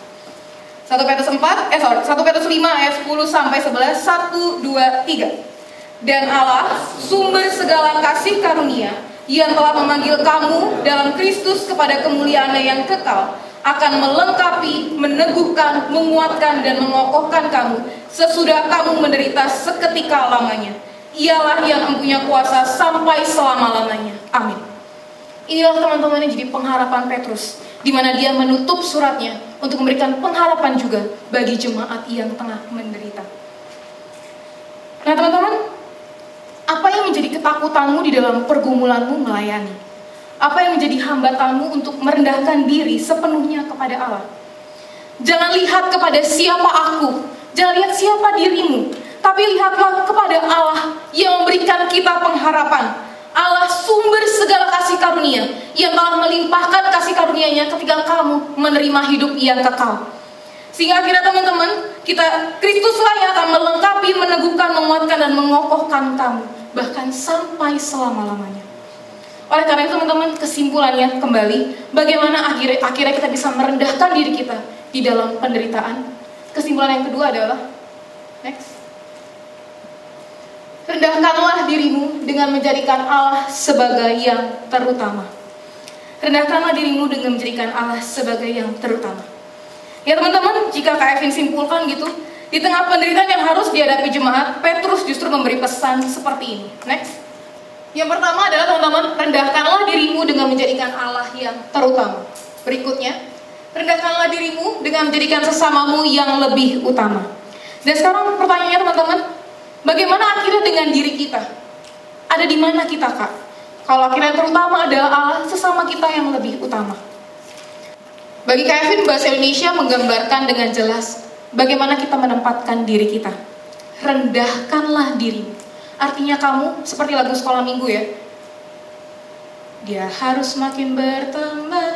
1 Petrus 4, eh sorry, 1 Petrus 5 ayat 10 sampai 11, 1, 2, 3. Dan Allah, sumber segala kasih karunia, yang telah memanggil kamu dalam Kristus kepada kemuliaannya yang kekal, akan melengkapi, meneguhkan, menguatkan, dan mengokohkan kamu sesudah kamu menderita seketika lamanya. Ialah yang mempunyai kuasa sampai selama-lamanya. Amin. Inilah teman-teman yang jadi pengharapan Petrus, di mana dia menutup suratnya untuk memberikan pengharapan juga bagi jemaat yang tengah menderita. Nah teman-teman, apa yang menjadi ketakutanmu di dalam pergumulanmu melayani? Apa yang menjadi hambatanmu untuk merendahkan diri sepenuhnya kepada Allah? Jangan lihat kepada siapa aku, jangan lihat siapa dirimu, tapi lihatlah kepada Allah yang memberikan kita pengharapan. Allah sumber segala kasih karunia yang telah melimpahkan kasih karunia-Nya ketika kamu menerima hidup yang kekal. Sehingga akhirnya teman-teman, kita Kristuslah yang akan melengkapi, meneguhkan, menguatkan dan mengokohkan kamu bahkan sampai selama-lamanya. Oleh karena itu teman-teman, kesimpulannya kembali bagaimana akhirnya akhirnya kita bisa merendahkan diri kita di dalam penderitaan. Kesimpulan yang kedua adalah next. Rendahkanlah dirimu dengan menjadikan Allah sebagai yang terutama. Rendahkanlah dirimu dengan menjadikan Allah sebagai yang terutama. Ya teman-teman, jika Kak Evin simpulkan gitu, di tengah penderitaan yang harus dihadapi jemaat, Petrus justru memberi pesan seperti ini. Next. Yang pertama adalah teman-teman, rendahkanlah dirimu dengan menjadikan Allah yang terutama. Berikutnya, rendahkanlah dirimu dengan menjadikan sesamamu yang lebih utama. Dan sekarang pertanyaannya teman-teman, bagaimana akhirnya dengan diri kita? Ada di mana kita kak? Kalau akhirnya terutama adalah Allah, sesama kita yang lebih utama. Bagi Kevin, bahasa Indonesia menggambarkan dengan jelas bagaimana kita menempatkan diri kita. Rendahkanlah dirimu. Artinya kamu seperti lagu sekolah minggu ya. Dia harus makin bertambah,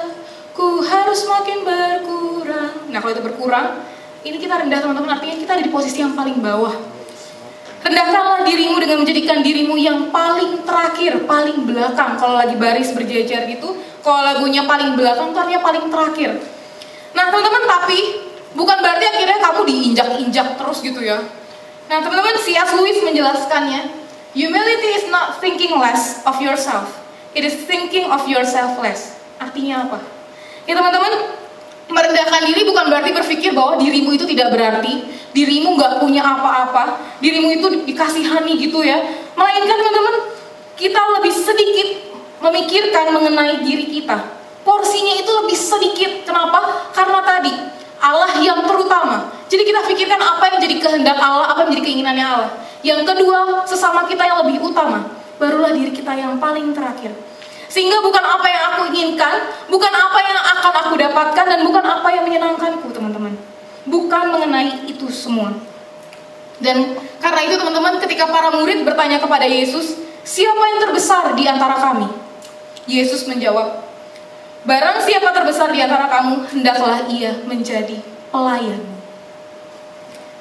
ku harus makin berkurang. Nah kalau itu berkurang, ini kita rendah teman-teman. Artinya kita ada di posisi yang paling bawah. Rendahkanlah dirimu dengan menjadikan dirimu yang paling terakhir, paling belakang. Kalau lagi baris berjejer gitu, kalau lagunya paling belakang, artinya paling terakhir. Nah teman-teman, tapi bukan berarti akhirnya kamu diinjak-injak terus gitu ya. Nah teman-teman, C.S. Lewis menjelaskannya, Humility is not thinking less of yourself. It is thinking of yourself less. Artinya apa? Ya teman-teman, merendahkan diri bukan berarti berpikir bahwa dirimu itu tidak berarti, dirimu nggak punya apa-apa, dirimu itu dikasihani gitu ya. Melainkan teman-teman, kita lebih sedikit memikirkan mengenai diri kita. Porsinya itu lebih sedikit. Kenapa? Karena tadi Allah yang terutama. Jadi kita pikirkan apa yang jadi kehendak Allah, apa yang jadi keinginannya Allah. Yang kedua, sesama kita yang lebih utama. Barulah diri kita yang paling terakhir. Sehingga bukan apa yang aku inginkan, bukan apa yang akan aku dapatkan, dan bukan apa yang menyenangkanku, teman-teman. Bukan mengenai itu semua. Dan karena itu teman-teman, ketika para murid bertanya kepada Yesus, siapa yang terbesar di antara kami? Yesus menjawab, barang siapa terbesar di antara kamu, hendaklah ia menjadi pelayanmu.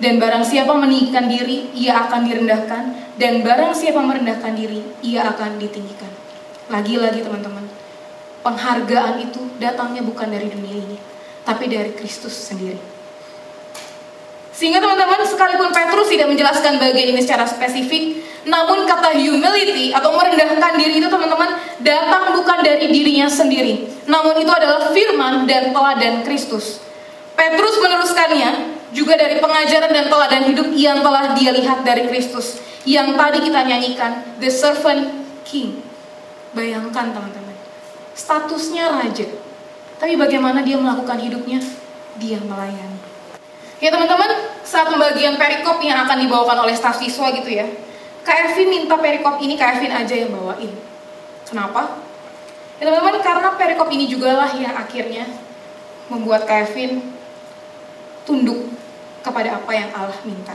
Dan barang siapa meninggikan diri, ia akan direndahkan. Dan barang siapa merendahkan diri, ia akan ditinggikan. Lagi-lagi teman-teman, penghargaan itu datangnya bukan dari dunia ini, tapi dari Kristus sendiri. Sehingga teman-teman, sekalipun Petrus tidak menjelaskan bagian ini secara spesifik, namun kata humility atau merendahkan diri itu teman-teman datang bukan dari dirinya sendiri, namun itu adalah firman dan teladan Kristus. Petrus meneruskannya juga dari pengajaran dan teladan hidup yang telah dia lihat dari Kristus, yang tadi kita nyanyikan, the servant king. Bayangkan teman-teman, statusnya raja, tapi bagaimana dia melakukan hidupnya? Dia melayani. Ya teman-teman, saat pembagian perikop yang akan dibawakan oleh staf siswa gitu ya, Kak Evin minta perikop ini Kak Evin aja yang bawain. Kenapa? Ya teman-teman, karena perikop ini juga lah yang akhirnya membuat Kak Evin tunduk kepada apa yang Allah minta.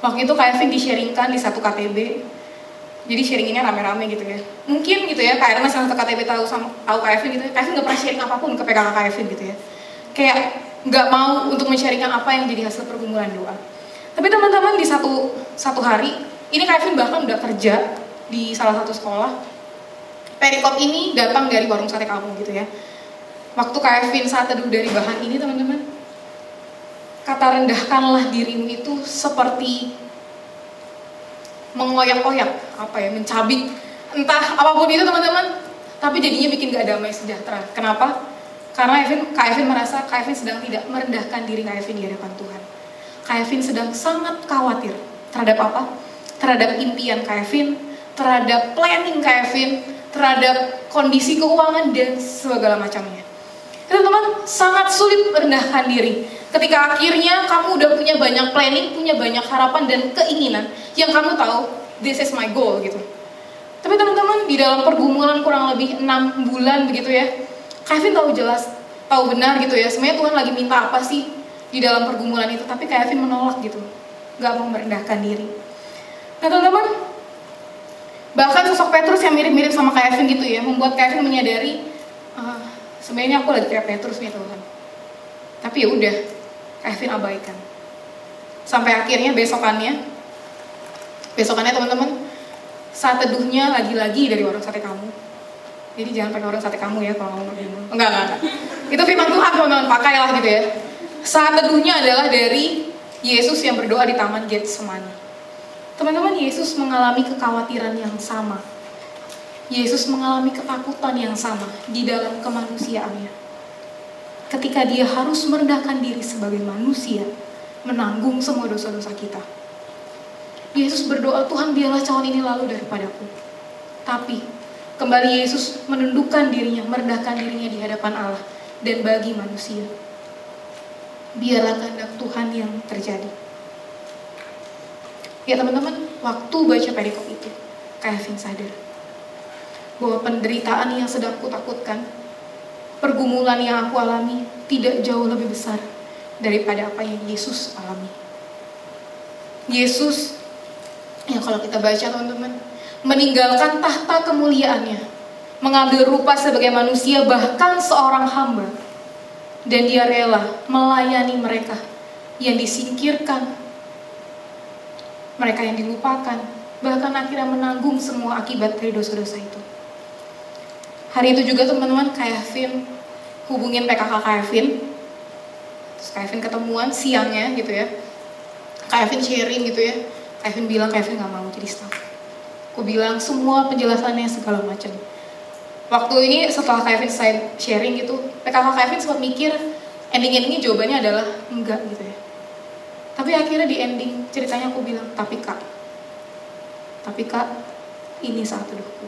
Waktu itu Kak Evin di-sharingkan di satu KTB, jadi sharinginnya rame-rame gitu ya. Mungkin gitu ya, Kak Ernest yang satu KTB tahu sama tahu Kak Evin gitu ya, Kak Evin nggak pernah sharing apa pun ke PKK Kak Evin gitu ya. Kayak nggak mau untuk men-sharingkan apa yang jadi hasil pergumulan doa. Tapi teman-teman di satu satu hari, ini Kak Evin bahkan udah kerja di salah satu sekolah. Perikop ini datang dari warung sate kampung gitu ya. Waktu Kak Evin saat teduh dari bahan ini teman-teman, kata rendahkanlah dirimu itu seperti mengoyak-oyak apa ya mencabik. Entah apa pun itu teman-teman tapi jadinya bikin gak damai sejahtera. Kenapa? Karena Evin Kak Evin merasa Kak Evin sedang tidak merendahkan diri Kak Evin di hadapan Tuhan. Kak Evin sedang sangat khawatir terhadap apa terhadap impian Kak Evin terhadap planning Kak Evin terhadap kondisi keuangan dan segala macamnya teman-teman sangat sulit merendahkan diri ketika akhirnya kamu udah punya banyak planning, punya banyak harapan dan keinginan yang kamu tahu this is my goal gitu. Tapi teman-teman di dalam pergumulan kurang lebih enam bulan begitu ya, Kevin tahu jelas, tahu benar gitu ya. Sebenarnya Tuhan lagi minta apa sih di dalam pergumulan itu, tapi Kevin menolak gitu, nggak mau merendahkan diri. Nah teman-teman, bahkan sosok Petrus yang mirip-mirip sama Kevin gitu ya, membuat Kevin menyadari "Ah, sebenarnya aku lagi kayak Petrus nih Tuhan. Tapi ya udah, Kevin abaikan. Sampai akhirnya besokannya, besokannya teman-teman, saat teduhnya lagi-lagi dari warung sate kamu. Jadi jangan pakai warung sate kamu ya kalau kamu bergumul. Enggak, enggak, enggak. Itu firman Tuhan teman-teman, pakailah gitu ya. Saat teduhnya adalah dari Yesus yang berdoa di Taman Getsemani. Teman-teman, Yesus mengalami kekhawatiran yang sama. Yesus mengalami ketakutan yang sama di dalam kemanusiaannya ketika dia harus merendahkan diri sebagai manusia, menanggung semua dosa-dosa kita. Yesus berdoa, Tuhan biarlah cawan ini lalu daripadaku. Tapi, kembali Yesus menundukkan dirinya, merendahkan dirinya di hadapan Allah dan bagi manusia. Biarlah kehendak Tuhan yang terjadi. Ya teman-teman, waktu baca perikop itu, Kevin sadar bahwa penderitaan yang sedang kutakutkan pergumulan yang aku alami tidak jauh lebih besar daripada apa yang Yesus alami. Yesus yang kalau kita baca teman-teman meninggalkan tahta kemuliaannya, mengambil rupa sebagai manusia bahkan seorang hamba dan dia rela melayani mereka yang disingkirkan, mereka yang dilupakan, bahkan akhirnya menanggung semua akibat dari dosa-dosa itu. Hari itu juga teman-teman Kevin hubungin PKK Kevin Terus Kevin ketemuan siangnya gitu ya Kevin sharing gitu ya Kevin bilang Kevin gak mau jadi staff Aku bilang semua penjelasannya segala macam. Waktu ini setelah Kevin saya sharing gitu, PKK Kevin sempat mikir ending-endingnya jawabannya adalah enggak gitu ya. Tapi akhirnya di ending ceritanya aku bilang, tapi kak, tapi kak, ini saat teduhku.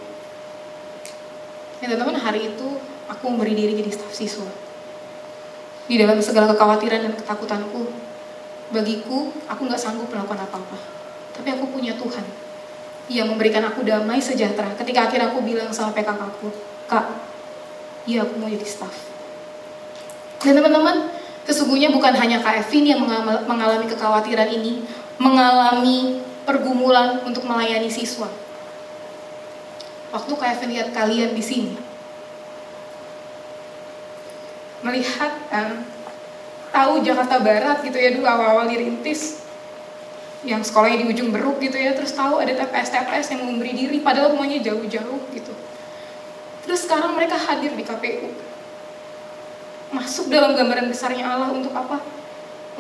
Ya teman-teman hari itu aku memberi diri jadi staf siswa. Di dalam segala kekhawatiran dan ketakutanku, bagiku aku nggak sanggup melakukan apa-apa. Tapi aku punya Tuhan yang memberikan aku damai sejahtera. Ketika akhirnya aku bilang sama PKK aku, kak, iya aku mau jadi staf. Dan teman-teman, sesungguhnya bukan hanya Kak Evin yang mengal- mengalami kekhawatiran ini, mengalami pergumulan untuk melayani siswa. Waktu Kak Evin lihat kalian di sini, melihat eh, tahu Jakarta Barat gitu ya dulu awal-awal dirintis, yang sekolahnya di ujung beruk gitu ya, terus tahu ada TPS-TPS yang memberi diri, padahal semuanya jauh-jauh gitu. Terus sekarang mereka hadir di KPU, masuk dalam gambaran besarnya Allah untuk apa?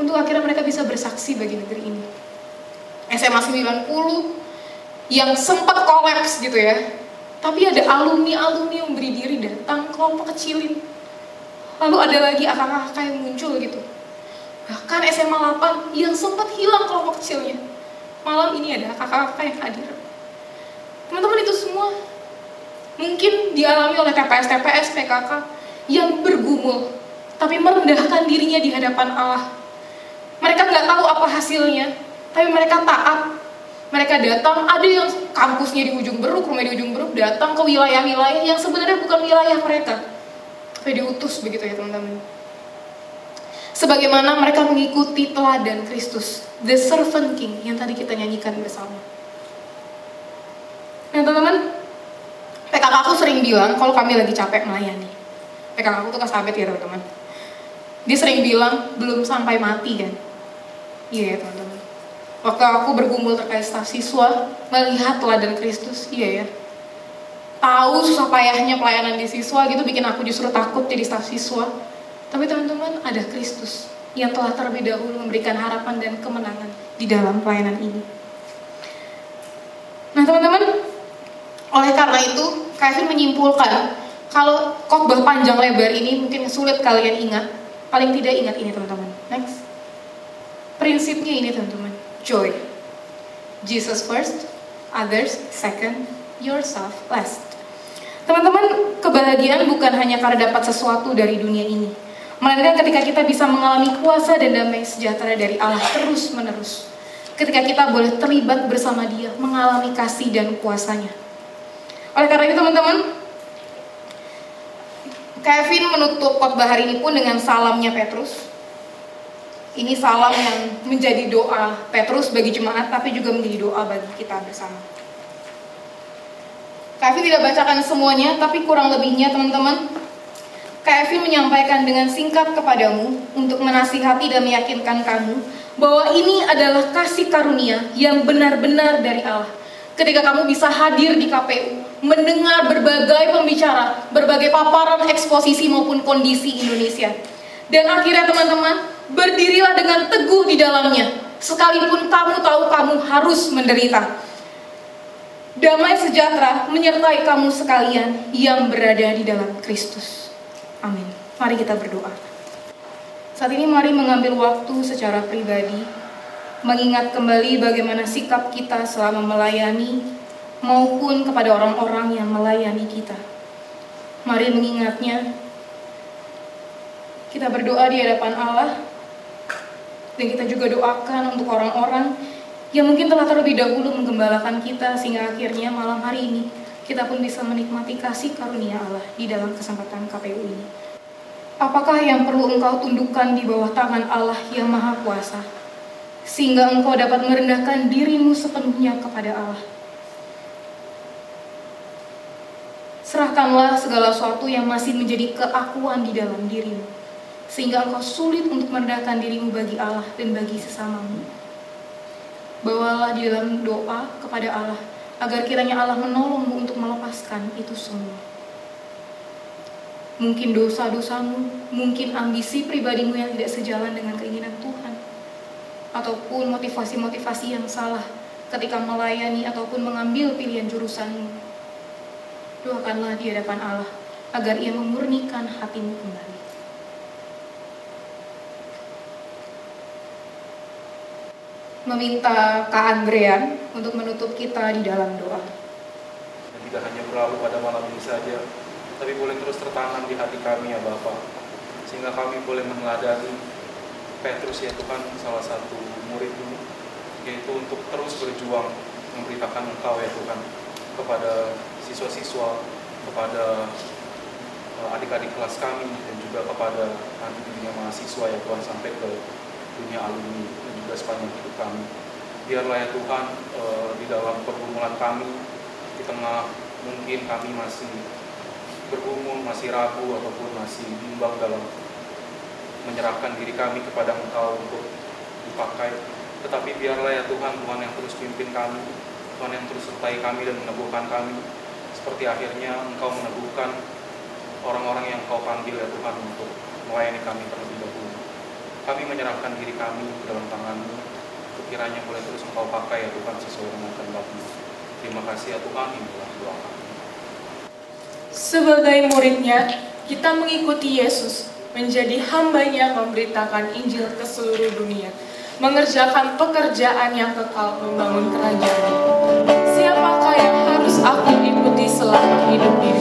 Untuk akhirnya mereka bisa bersaksi bagi negeri ini. SMA 90 yang sempat kolaps gitu ya. Tapi ada alumni-alumni yang beri diri datang kelompok kecilin. Lalu ada lagi akak-akak yang muncul gitu. Bahkan SMA 8 yang sempat hilang kelompok kecilnya. Malam ini ada kakak-kakak yang hadir. Teman-teman itu semua mungkin dialami oleh TPS-TPS, PKK yang bergumul tapi merendahkan dirinya di hadapan Allah. Mereka nggak tahu apa hasilnya, tapi mereka taat. Mereka datang, ada yang kampusnya di ujung beruk, rumah di ujung beruk, datang ke wilayah-wilayah yang sebenarnya bukan wilayah mereka. Tapi diutus begitu ya teman-teman. Sebagaimana mereka mengikuti teladan Kristus, the servant king yang tadi kita nyanyikan bersama. Nah teman-teman, PKK aku sering bilang kalau kami lagi capek melayani. PKK aku tuh kasabet ya teman-teman. Dia sering bilang belum sampai mati kan. Iya ya teman-teman. Waktu aku bergumul terkait staf siswa, melihat teladan Kristus, iya ya. Tahu susah payahnya pelayanan di siswa gitu bikin aku justru takut jadi staf siswa. Tapi teman-teman ada Kristus yang telah terlebih dahulu memberikan harapan dan kemenangan di dalam pelayanan ini. Nah teman-teman, oleh karena itu Kevin menyimpulkan kalau khotbah panjang lebar ini mungkin sulit kalian ingat, paling tidak ingat ini teman-teman. Next. Prinsipnya ini teman-teman, joy. Jesus first, others second, yourself last. Teman-teman, kebahagiaan bukan hanya karena dapat sesuatu dari dunia ini, melainkan ketika kita bisa mengalami kuasa dan damai sejahtera dari Allah terus-menerus. Ketika kita boleh terlibat bersama Dia, mengalami kasih dan kuasanya. Oleh karena itu teman-teman, Kevin menutup khotbah hari ini pun dengan salamnya Petrus. Ini salam yang menjadi doa Petrus bagi jemaat, tapi juga menjadi doa bagi kita bersama. Kevin tidak bacakan semuanya, tapi kurang lebihnya teman-teman, Kevin menyampaikan dengan singkat kepadamu untuk menasihati dan meyakinkan kamu bahwa ini adalah kasih karunia yang benar-benar dari Allah. Ketika kamu bisa hadir di KPU, mendengar berbagai pembicara, berbagai paparan eksposisi maupun kondisi Indonesia. Dan akhirnya teman-teman, berdirilah dengan teguh di dalamnya. Sekalipun kamu tahu kamu harus menderita. Damai sejahtera menyertai kamu sekalian yang berada di dalam Kristus. Amin. Mari kita berdoa. Saat ini mari mengambil waktu secara pribadi mengingat kembali bagaimana sikap kita selama melayani maupun kepada orang-orang yang melayani kita. Mari mengingatnya. Kita berdoa di hadapan Allah dan kita juga doakan untuk orang-orang yang mungkin telah terlebih dahulu menggembalakan kita sehingga akhirnya malam hari ini kita pun bisa menikmati kasih karunia Allah di dalam kesempatan KPU ini. Apakah yang perlu engkau tundukkan di bawah tangan Allah yang Maha Kuasa, sehingga engkau dapat merendahkan dirimu sepenuhnya kepada Allah? Serahkanlah segala sesuatu yang masih menjadi keakuan di dalam dirimu, sehingga engkau sulit untuk merendahkan dirimu bagi Allah dan bagi sesamamu. Bawalah di dalam doa kepada Allah, agar kiranya Allah menolongmu untuk melepaskan itu semua. Mungkin dosa-dosamu, mungkin ambisi pribadimu yang tidak sejalan dengan keinginan Tuhan, ataupun motivasi-motivasi yang salah ketika melayani ataupun mengambil pilihan jurusanmu. Doakanlah di hadapan Allah agar ia memurnikan hatimu kembali. Meminta Kak Andrean untuk menutup kita di dalam doa. dan tidak hanya berlalu pada malam ini saja, tapi boleh terus tertanam di hati kami ya Bapa, sehingga kami boleh meneladani Petrus ya Tuhan salah satu muridmu, yaitu untuk terus berjuang memberitakan Engkau ya Tuhan kepada siswa-siswa, kepada eh, adik-adik kelas kami dan juga kepada nanti dunia mahasiswa ya Tuhan sampai ke dunia alumni dan juga sepanjang hidup kami. Biarlah ya Tuhan eh, di dalam pergumulan kami di tengah mungkin kami masih bergumul, masih ragu ataupun masih bimbang dalam menyerahkan diri kami kepada Engkau untuk dipakai. Tetapi biarlah ya Tuhan, Tuhan yang terus pimpin kami, Tuhan yang terus sertai kami dan meneguhkan kami. Seperti akhirnya Engkau meneguhkan orang-orang yang Engkau panggil ya Tuhan untuk melayani kami terlebih dahulu. Kami menyerahkan diri kami ke dalam tangan-Mu, kiranya boleh terus Engkau pakai ya Tuhan sesuai dengan kehendak-Mu. Terima kasih ya Tuhan, inilah doa kami. Sebagai muridnya, kita mengikuti Yesus menjadi hambanya memberitakan Injil ke seluruh dunia, mengerjakan pekerjaan yang kekal membangun kerajaan. Siapakah yang harus aku ikuti selama hidup di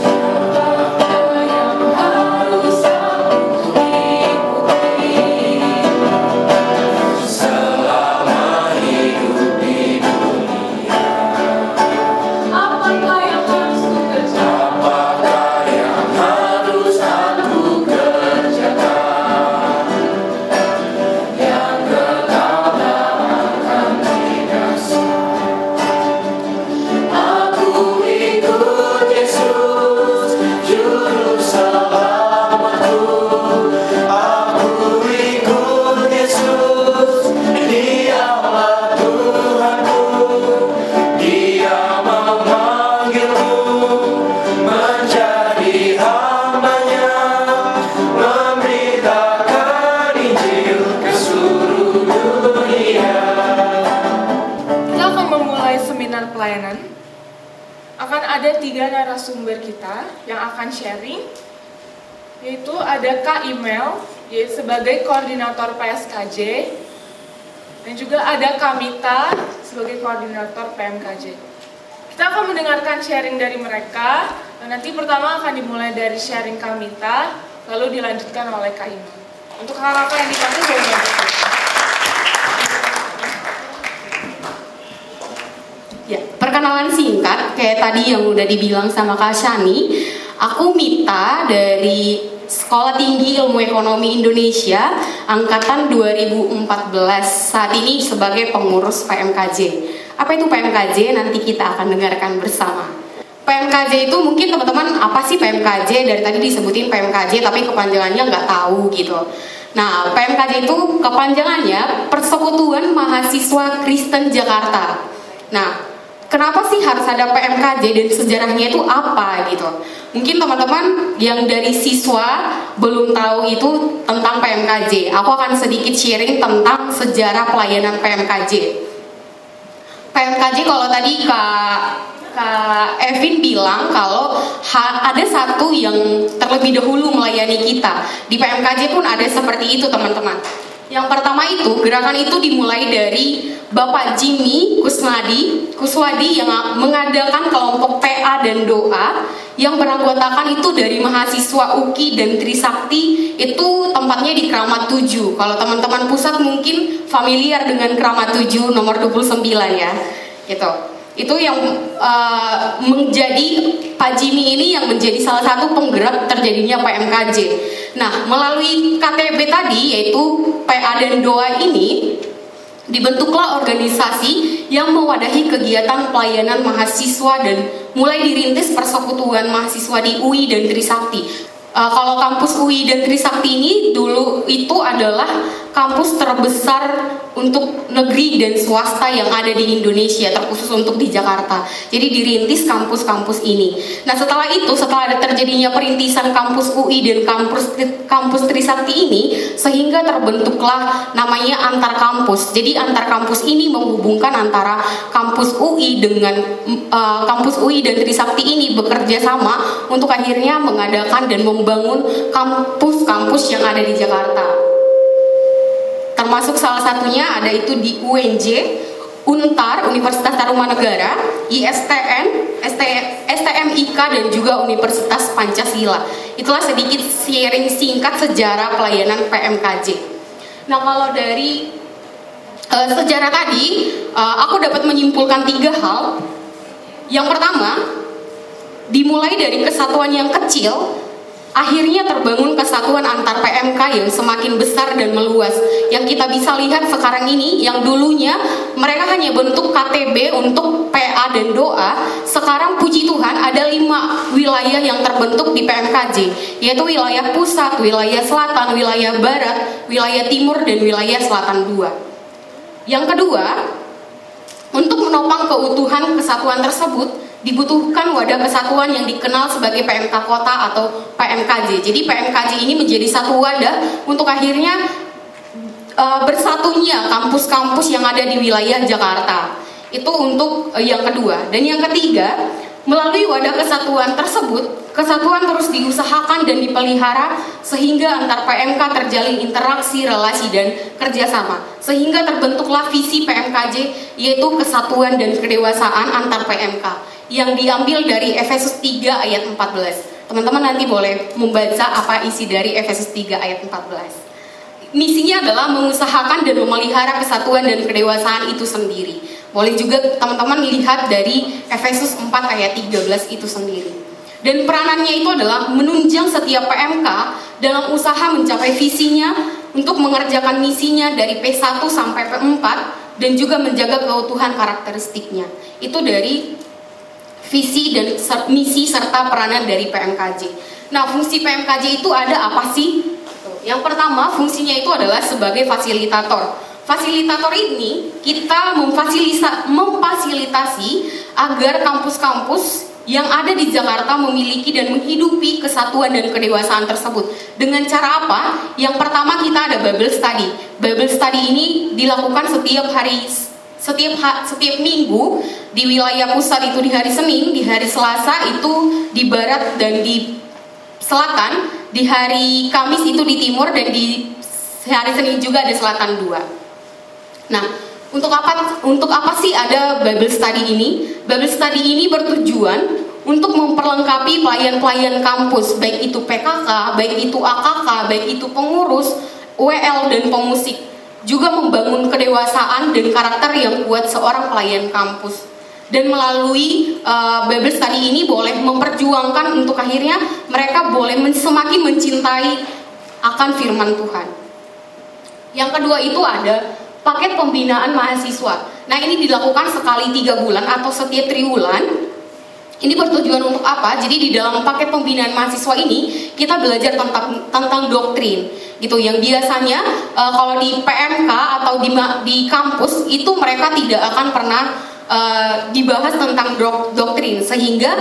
akan sharing, yaitu ada Kak Imel, yaitu sebagai koordinator PSKJ, dan juga ada Kamita sebagai koordinator PMKJ. Kita akan mendengarkan sharing dari mereka, dan nanti pertama akan dimulai dari sharing Kamita, lalu dilanjutkan oleh Kak Imel. Untuk kakak-kakak yang dipanggil boleh. Ya, perkenalan singkat kayak tadi yang udah dibilang sama Kak Shani, aku Mita dari Sekolah Tinggi Ilmu Ekonomi Indonesia angkatan 2014 saat ini sebagai pengurus PMKJ. Apa itu PMKJ? Nanti kita akan dengarkan bersama. PMKJ itu mungkin teman-teman apa sih PMKJ? Dari tadi disebutin PMKJ tapi kepanjangannya nggak tahu gitu. Nah, PMKJ itu kepanjangannya Persekutuan Mahasiswa Kristen Jakarta. Nah, kenapa sih harus ada PMKJ dan sejarahnya itu apa gitu? Mungkin teman-teman yang dari siswa belum tahu itu tentang PMKJ. Aku akan sedikit sharing tentang sejarah pelayanan PMKJ. PMKJ kalau tadi Kak Kak Evin bilang kalau ada satu yang terlebih dahulu melayani kita. Di PMKJ pun ada seperti itu teman-teman. Yang pertama itu gerakan itu dimulai dari Bapak Jimmy Kusnadi Kuswadi yang mengadakan kelompok PA dan doa yang beranggotakan itu dari mahasiswa UKI dan Trisakti itu tempatnya di Keramat 7. Kalau teman-teman pusat mungkin familiar dengan Keramat 7 nomor 29 ya. Gitu. Itu yang eh, menjadi Pak Jimmy ini yang menjadi salah satu penggerak terjadinya PMKJ. Nah, melalui KTP tadi yaitu PA dan doa ini dibentuklah organisasi yang mewadahi kegiatan pelayanan mahasiswa dan mulai dirintis persekutuan mahasiswa di UI dan Trisakti. Eh, kalau kampus UI dan Trisakti ini dulu itu adalah kampus terbesar untuk negeri dan swasta yang ada di Indonesia, terkhusus untuk di Jakarta. Jadi dirintis kampus-kampus ini. Nah setelah itu, setelah ada terjadinya perintisan kampus UI dan kampus kampus Trisakti ini, sehingga terbentuklah namanya antar kampus. Jadi antar kampus ini menghubungkan antara kampus UI dengan eh, kampus UI dan Trisakti ini bekerja sama untuk akhirnya mengadakan dan membangun kampus-kampus yang ada di Jakarta termasuk salah satunya ada itu di UNJ, Untar, Universitas Tarumanegara, ISTN, ST, STMIK dan juga Universitas Pancasila. Itulah sedikit sharing singkat sejarah pelayanan PMKJ. Nah kalau dari eh, sejarah tadi, eh, aku dapat menyimpulkan tiga hal. Yang pertama, dimulai dari kesatuan yang kecil akhirnya terbangun kesatuan antar PMK yang semakin besar dan meluas. Yang kita bisa lihat sekarang ini, yang dulunya mereka hanya bentuk KTB untuk PA dan doa, sekarang puji Tuhan ada lima wilayah yang terbentuk di PMKJ, yaitu wilayah pusat, wilayah selatan, wilayah barat, wilayah timur, dan wilayah selatan dua. Yang kedua, untuk menopang keutuhan kesatuan tersebut, dibutuhkan wadah kesatuan yang dikenal sebagai PMK kota atau PMKJ. Jadi PMKJ ini menjadi satu wadah untuk akhirnya e, bersatunya kampus-kampus yang ada di wilayah Jakarta. Itu untuk e, yang kedua. Dan yang ketiga, melalui wadah kesatuan tersebut, kesatuan terus diusahakan dan dipelihara sehingga antar PMK terjalin interaksi, relasi, dan kerjasama. Sehingga terbentuklah visi PMKJ yaitu kesatuan dan kedewasaan antar PMK yang diambil dari Efesus 3 ayat 14. Teman-teman nanti boleh membaca apa isi dari Efesus 3 ayat 14. Misinya adalah mengusahakan dan memelihara kesatuan dan kedewasaan itu sendiri. Boleh juga teman-teman lihat dari Efesus 4 ayat 13 itu sendiri. Dan peranannya itu adalah menunjang setiap PMK dalam usaha mencapai visinya untuk mengerjakan misinya dari P1 sampai P4 dan juga menjaga keutuhan karakteristiknya. Itu dari visi dan ser- misi serta peranan dari PMKJ. Nah, fungsi PMKJ itu ada apa sih? Yang pertama, fungsinya itu adalah sebagai fasilitator. Fasilitator ini kita memfasilisa, memfasilitasi agar kampus-kampus yang ada di Jakarta memiliki dan menghidupi kesatuan dan kedewasaan tersebut. Dengan cara apa? Yang pertama kita ada Bible Study. Bible Study ini dilakukan setiap hari setiap setiap minggu di wilayah pusat itu di hari Senin, di hari Selasa itu di barat dan di selatan, di hari Kamis itu di timur dan di hari Senin juga ada selatan dua. Nah, untuk apa untuk apa sih ada Bible Study ini? Bible Study ini bertujuan untuk memperlengkapi pelayan-pelayan kampus, baik itu PKK, baik itu AKK, baik itu pengurus, WL dan pemusik juga membangun kedewasaan dan karakter yang kuat seorang pelayan kampus. Dan melalui uh, Bible Study ini boleh memperjuangkan untuk akhirnya mereka boleh semakin mencintai akan firman Tuhan. Yang kedua itu ada paket pembinaan mahasiswa. Nah ini dilakukan sekali tiga bulan atau setiap triwulan. Ini bertujuan untuk apa? Jadi di dalam paket pembinaan mahasiswa ini kita belajar tentang tentang doktrin gitu yang biasanya uh, kalau di PMK atau di di kampus itu mereka tidak akan pernah uh, dibahas tentang dok, doktrin sehingga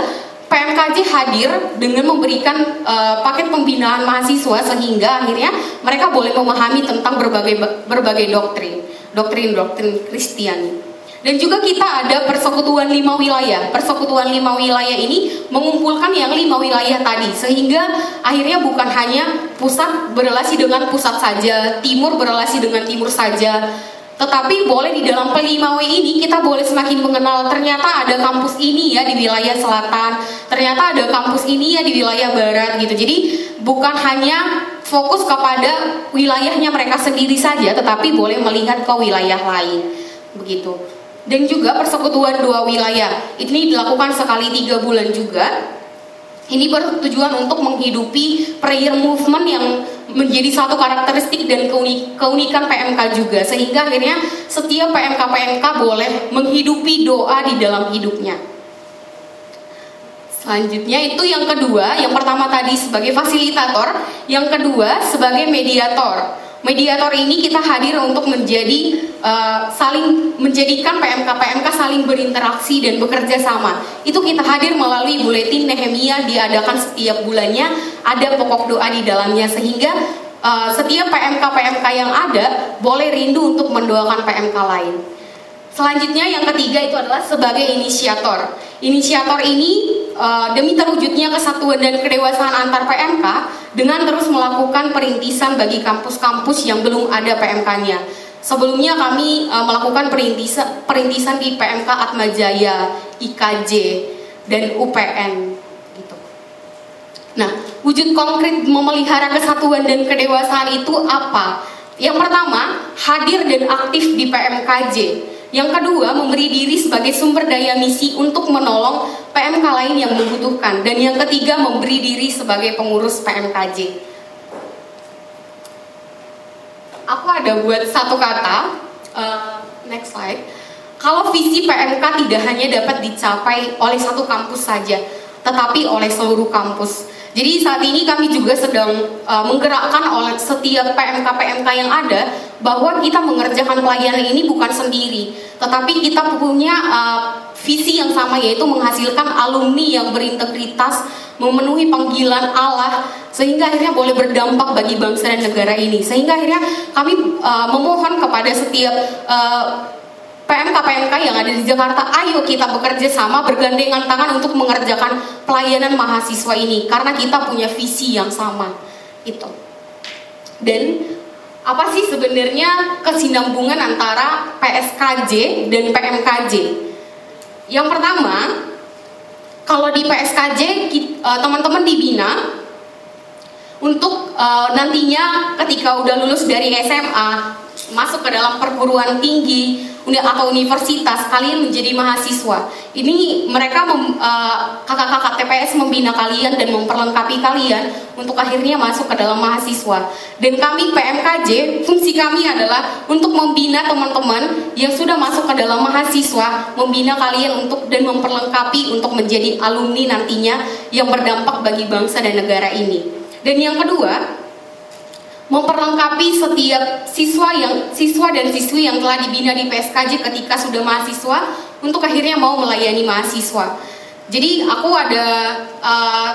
PMKJ hadir dengan memberikan uh, paket pembinaan mahasiswa sehingga akhirnya mereka boleh memahami tentang berbagai berbagai doktrin doktrin-doktrin Kristiani. Dan juga kita ada persekutuan lima wilayah. Persekutuan lima wilayah ini mengumpulkan yang lima wilayah tadi, sehingga akhirnya bukan hanya pusat berrelasi dengan pusat saja, timur berrelasi dengan timur saja, tetapi boleh di dalam P5W ini kita boleh semakin mengenal ternyata ada kampus ini ya di wilayah selatan, ternyata ada kampus ini ya di wilayah barat gitu. Jadi bukan hanya fokus kepada wilayahnya mereka sendiri saja, tetapi boleh melihat ke wilayah lain. Begitu dan juga persekutuan dua wilayah. Ini dilakukan sekali tiga bulan juga. Ini bertujuan untuk menghidupi prayer movement yang menjadi satu karakteristik dan keunik, keunikan PMK juga sehingga akhirnya setiap PMK PMK boleh menghidupi doa di dalam hidupnya. Selanjutnya itu yang kedua, yang pertama tadi sebagai fasilitator, yang kedua sebagai mediator. Mediator ini kita hadir untuk menjadi uh, saling menjadikan PMK PMK saling berinteraksi dan bekerja sama. Itu kita hadir melalui buletin Nehemia diadakan setiap bulannya, ada pokok doa di dalamnya sehingga uh, setiap PMK PMK yang ada boleh rindu untuk mendoakan PMK lain. Selanjutnya yang ketiga itu adalah sebagai inisiator. Inisiator ini uh, demi terwujudnya kesatuan dan kedewasaan antar PMK dengan terus melakukan perintisan bagi kampus-kampus yang belum ada PMK-nya. Sebelumnya kami uh, melakukan perintisan, perintisan di PMK Atmajaya, IKJ, dan UPN. Gitu. Nah, wujud konkret memelihara kesatuan dan kedewasaan itu apa? Yang pertama, hadir dan aktif di PMKJ. Yang kedua, memberi diri sebagai sumber daya misi untuk menolong PMK lain yang membutuhkan. Dan yang ketiga, memberi diri sebagai pengurus PMKJ. Aku ada buat satu kata, uh, next slide. Kalau visi PMK tidak hanya dapat dicapai oleh satu kampus saja, tetapi oleh seluruh kampus. Jadi saat ini kami juga sedang uh, menggerakkan oleh setiap PMK-PMK yang ada bahwa kita mengerjakan pelayanan ini bukan sendiri, tetapi kita punya uh, visi yang sama yaitu menghasilkan alumni yang berintegritas, memenuhi panggilan Allah sehingga akhirnya boleh berdampak bagi bangsa dan negara ini. Sehingga akhirnya kami uh, memohon kepada setiap uh, PMK-PMK yang ada di Jakarta, ayo kita bekerja sama bergandengan tangan untuk mengerjakan pelayanan mahasiswa ini karena kita punya visi yang sama itu. Dan apa sih sebenarnya kesinambungan antara PSKJ dan PMKJ? Yang pertama, kalau di PSKJ eh, teman-teman dibina untuk eh, nantinya ketika udah lulus dari SMA masuk ke dalam perguruan tinggi atau universitas kalian menjadi mahasiswa. Ini mereka eh, kakak-kakak TPS membina kalian dan memperlengkapi kalian untuk akhirnya masuk ke dalam mahasiswa. Dan kami PMKJ fungsi kami adalah untuk membina teman-teman yang sudah masuk ke dalam mahasiswa membina kalian untuk dan memperlengkapi untuk menjadi alumni nantinya yang berdampak bagi bangsa dan negara ini. Dan yang kedua memperlengkapi setiap siswa yang siswa dan siswi yang telah dibina di PSKJ ketika sudah mahasiswa untuk akhirnya mau melayani mahasiswa. Jadi aku ada uh,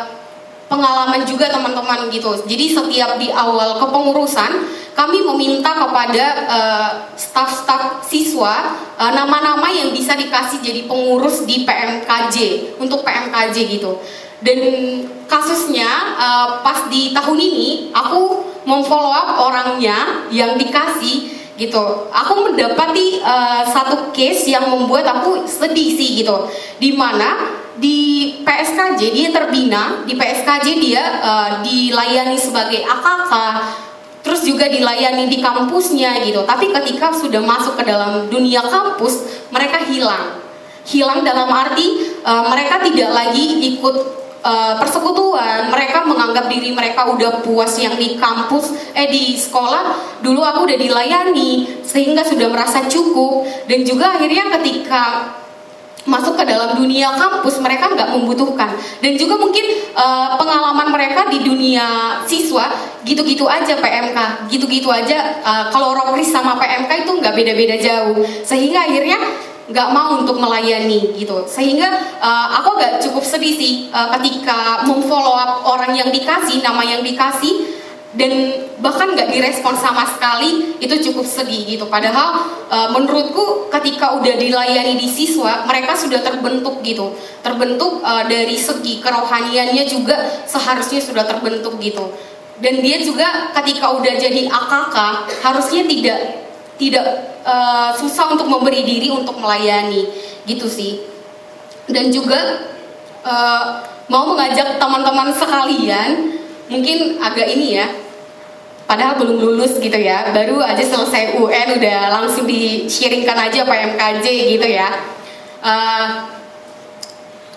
pengalaman juga teman-teman gitu. Jadi setiap di awal kepengurusan kami meminta kepada uh, staf-staf siswa uh, nama-nama yang bisa dikasih jadi pengurus di PMKJ untuk PMKJ gitu. Dan kasusnya uh, pas di tahun ini aku memfollow up orangnya yang dikasih gitu. Aku mendapati uh, satu case yang membuat aku sedih sih gitu. Di mana di PSKJ dia terbina, di PSKJ dia uh, dilayani sebagai AKK, terus juga dilayani di kampusnya gitu. Tapi ketika sudah masuk ke dalam dunia kampus, mereka hilang. Hilang dalam arti uh, mereka tidak lagi ikut uh, persekutuan. Mereka menganggap diri mereka udah puas yang di kampus eh di sekolah dulu aku udah dilayani sehingga sudah merasa cukup. Dan juga akhirnya ketika masuk ke dalam dunia kampus mereka nggak membutuhkan. Dan juga mungkin uh, pengalaman mereka di dunia siswa gitu-gitu aja PMK gitu-gitu aja uh, kalau Rokris sama PMK itu nggak beda-beda jauh. Sehingga akhirnya nggak mau untuk melayani gitu. Sehingga uh, aku agak cukup sedih sih uh, ketika memfollow up orang yang dikasih nama yang dikasih dan bahkan nggak direspon sama sekali itu cukup sedih gitu. Padahal uh, menurutku ketika udah dilayani di siswa mereka sudah terbentuk gitu. Terbentuk uh, dari segi kerohaniannya juga seharusnya sudah terbentuk gitu. Dan dia juga ketika udah jadi AKK harusnya tidak tidak uh, susah untuk memberi diri untuk melayani gitu sih. Dan juga uh, mau mengajak teman-teman sekalian mungkin agak ini ya padahal belum lulus gitu ya baru aja selesai UN udah langsung di-sharingkan aja PMKJ gitu ya. Uh,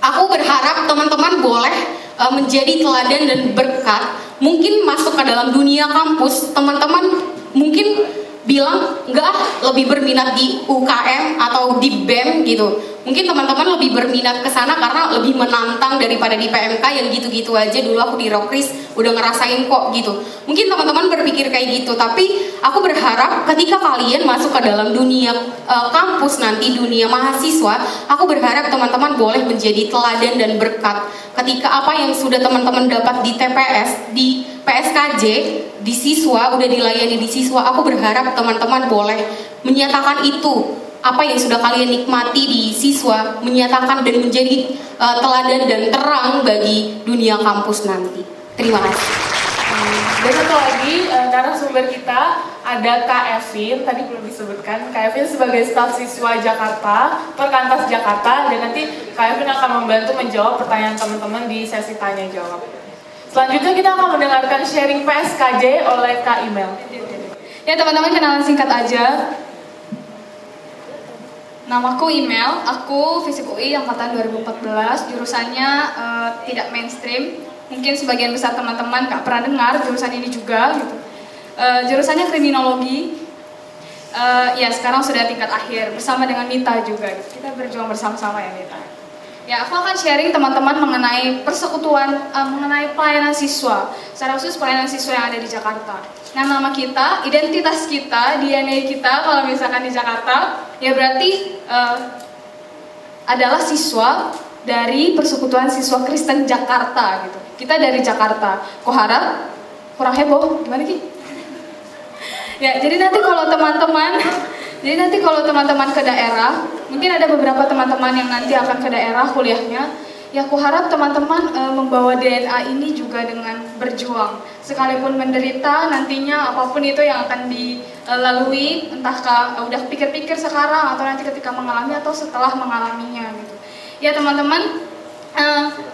aku berharap teman-teman boleh uh, menjadi teladan dan berkat mungkin masuk ke dalam dunia kampus teman-teman mungkin bilang enggak lebih berminat di UKM atau di BEM gitu. Mungkin teman-teman lebih berminat ke sana karena lebih menantang daripada di PMK yang gitu-gitu aja. Dulu aku di Rokris udah ngerasain kok gitu. Mungkin teman-teman berpikir kayak gitu, tapi aku berharap ketika kalian masuk ke dalam dunia eh, kampus nanti dunia mahasiswa, aku berharap teman-teman boleh menjadi teladan dan berkat. Ketika apa yang sudah teman-teman dapat di TPS, di PSKJ, di siswa, udah dilayani di siswa, aku berharap teman-teman boleh menyatakan itu apa yang sudah kalian nikmati di siswa menyatakan dan menjadi uh, teladan dan terang bagi dunia kampus nanti. Terima kasih. Dan satu lagi eh, narasumber kita ada Kak Evin, tadi belum disebutkan. Kak Evin sebagai staf siswa Jakarta, Perkantas Jakarta, dan nanti Kak Evin akan membantu menjawab pertanyaan teman-teman di sesi tanya jawab. Selanjutnya kita akan mendengarkan sharing PSKJ oleh Kak Imel. Ya teman-teman kenalan singkat aja. Namaku Imel, aku Fisik UI angkatan 2014, jurusannya eh, tidak mainstream. Mungkin sebagian besar teman-teman nggak pernah dengar jurusan ini juga gitu. Eh, jurusannya kriminologi. Eh, ya sekarang sudah tingkat akhir bersama dengan Mita juga. Kita berjuang bersama-sama ya Mita. Ya, aku akan sharing teman-teman mengenai persekutuan, eh, mengenai pelayanan siswa, secara khusus pelayanan siswa yang ada di Jakarta. Nah, nama kita, identitas kita, DNA kita, kalau misalkan di Jakarta, ya berarti eh, adalah siswa dari persekutuan siswa Kristen Jakarta gitu. Kita dari Jakarta. Kok harap kurang heboh? Gimana Ki? Ya, jadi nanti kalau teman-teman jadi nanti kalau teman-teman ke daerah, mungkin ada beberapa teman-teman yang nanti akan ke daerah kuliahnya. Ya, aku harap teman-teman e, membawa DNA ini juga dengan berjuang. Sekalipun menderita, nantinya apa pun itu yang akan dilalui, entahkah e, udah pikir-pikir sekarang atau nanti ketika mengalami atau setelah mengalaminya gitu. Ya, teman-teman, e,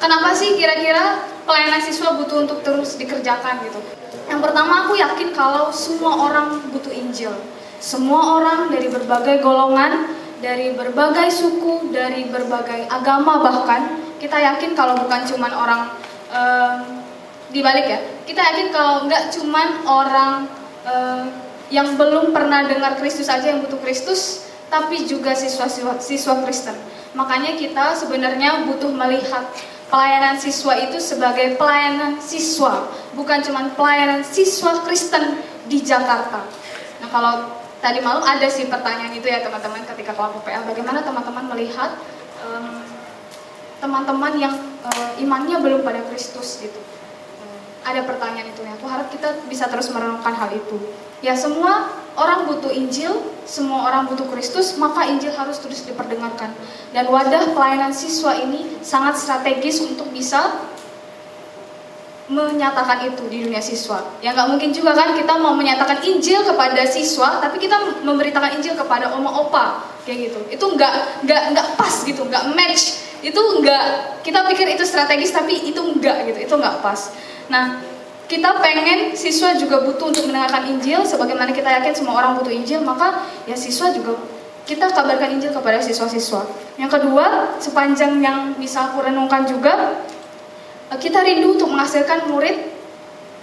kenapa sih kira-kira pelayanan siswa butuh untuk terus dikerjakan gitu? Yang pertama, aku yakin kalau semua orang butuh Injil. Semua orang dari berbagai golongan, dari berbagai suku, dari berbagai agama bahkan, kita yakin kalau bukan cuman orang eh, dibalik ya, kita yakin kalau nggak cuman orang eh, yang belum pernah dengar Kristus aja yang butuh Kristus, tapi juga siswa-siswa siswa Kristen. Makanya kita sebenarnya butuh melihat pelayanan siswa itu sebagai pelayanan siswa, bukan cuman pelayanan siswa Kristen di Jakarta. Nah, kalau tadi malam ada sih pertanyaan itu ya teman-teman ketika kelompok PL bagaimana teman-teman melihat em, teman-teman yang eh, imannya belum pada Kristus gitu? Eh, ada pertanyaan itu ya. Aku harap kita bisa terus merenungkan hal itu. Ya semua orang butuh Injil semua orang butuh Kristus maka Injil harus terus diperdengarkan. Dan wadah pelayanan siswa ini sangat strategis untuk bisa menyatakan itu di dunia siswa. Ya nggak mungkin juga kan kita mau menyatakan Injil kepada siswa, tapi kita memberitakan Injil kepada oma opa kayak gitu. Itu nggak nggak nggak pas gitu, nggak match. Itu nggak kita pikir itu strategis, tapi itu nggak gitu, itu nggak pas. Nah kita pengen siswa juga butuh untuk mendengarkan Injil, sebagaimana kita yakin semua orang butuh Injil, maka ya siswa juga kita kabarkan Injil kepada siswa-siswa. Yang kedua, sepanjang yang bisa aku renungkan juga, kita rindu untuk menghasilkan murid,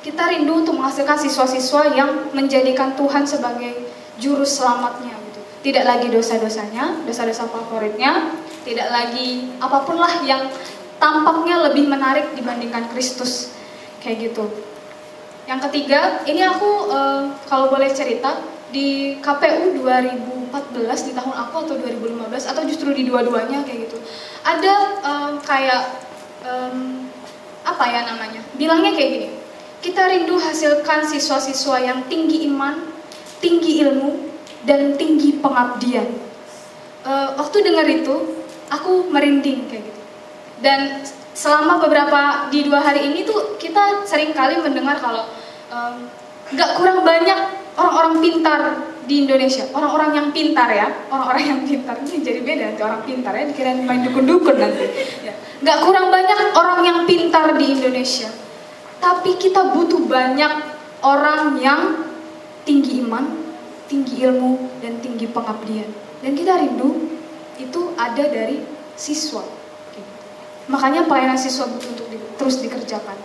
kita rindu untuk menghasilkan siswa-siswa yang menjadikan Tuhan sebagai juru selamatnya gitu. Tidak lagi dosa-dosanya, dosa-dosa favoritnya, tidak lagi apa pun lah yang tampaknya lebih menarik dibandingkan Kristus. Kayak gitu. Yang ketiga, ini aku eh, kalau boleh cerita di KPU 2014 di tahun aku atau 2015 atau justru di dua-duanya kayak gitu. Ada em, kayak em, apa ya namanya? Bilangnya kayak gini. Kita rindu hasilkan siswa-siswa yang tinggi iman, tinggi ilmu, dan tinggi pengabdian. Eh, waktu dengar itu, aku merinding kayak gitu. Dan selama beberapa di dua hari ini tuh kita sering kali mendengar kalau em, nggak kurang banyak orang-orang pintar di Indonesia, orang-orang yang pintar ya, orang-orang yang pintar ini jadi beda nanti orang pintar ya, dikirain main dukun-dukun nanti. Ya. Nggak kurang banyak orang yang pintar di Indonesia, tapi kita butuh banyak orang yang tinggi iman, tinggi ilmu, dan tinggi pengabdian. Dan kita rindu itu ada dari siswa. Makanya pelayanan siswa butuh untuk di- terus dikerjakan.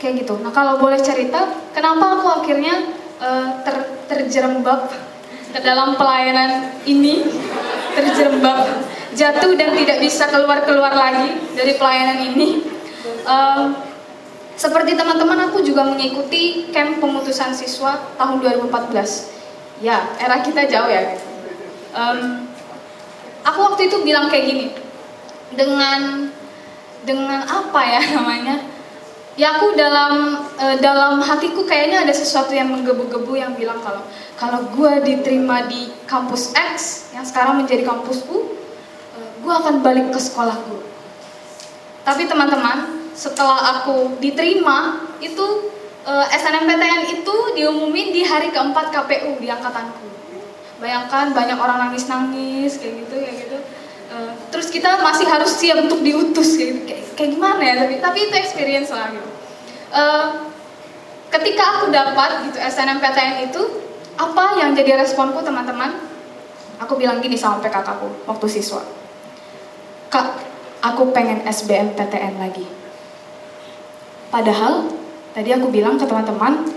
Kayak gitu. Nah kalau boleh cerita, kenapa aku akhirnya eh, ter- terjerembab ke dalam pelayanan ini, terjerembab, jatuh dan tidak bisa keluar-keluar lagi dari pelayanan ini. Em, seperti teman-teman, aku juga mengikuti camp pemutusan siswa tahun 2014. Ya, era kita jauh ya. Em, aku waktu itu bilang kayak gini, dengan dengan apa ya namanya? Ya aku dalam eh, dalam hatiku kayaknya ada sesuatu yang menggebu-gebu yang bilang kalau kalau gue diterima di kampus X yang sekarang menjadi kampus U, gue akan balik ke sekolah gue. Tapi teman-teman, setelah aku diterima, itu eh, SNMPTN itu diumumin di hari keempat KPU di angkatanku. Bayangkan banyak orang nangis-nangis kayak gitu, kayak gitu. Eh, terus kita masih harus siap untuk diutus kayak, gitu. kayak, kayak gimana ya? Tapi tapi itu experience lah gitu. Eh, ketika aku dapat gitu SNMPTN itu, apa yang jadi responku teman-teman? Aku bilang gini sama PKK aku waktu siswa. Kak, aku pengen SBMPTN lagi. Padahal tadi aku bilang ke teman-teman,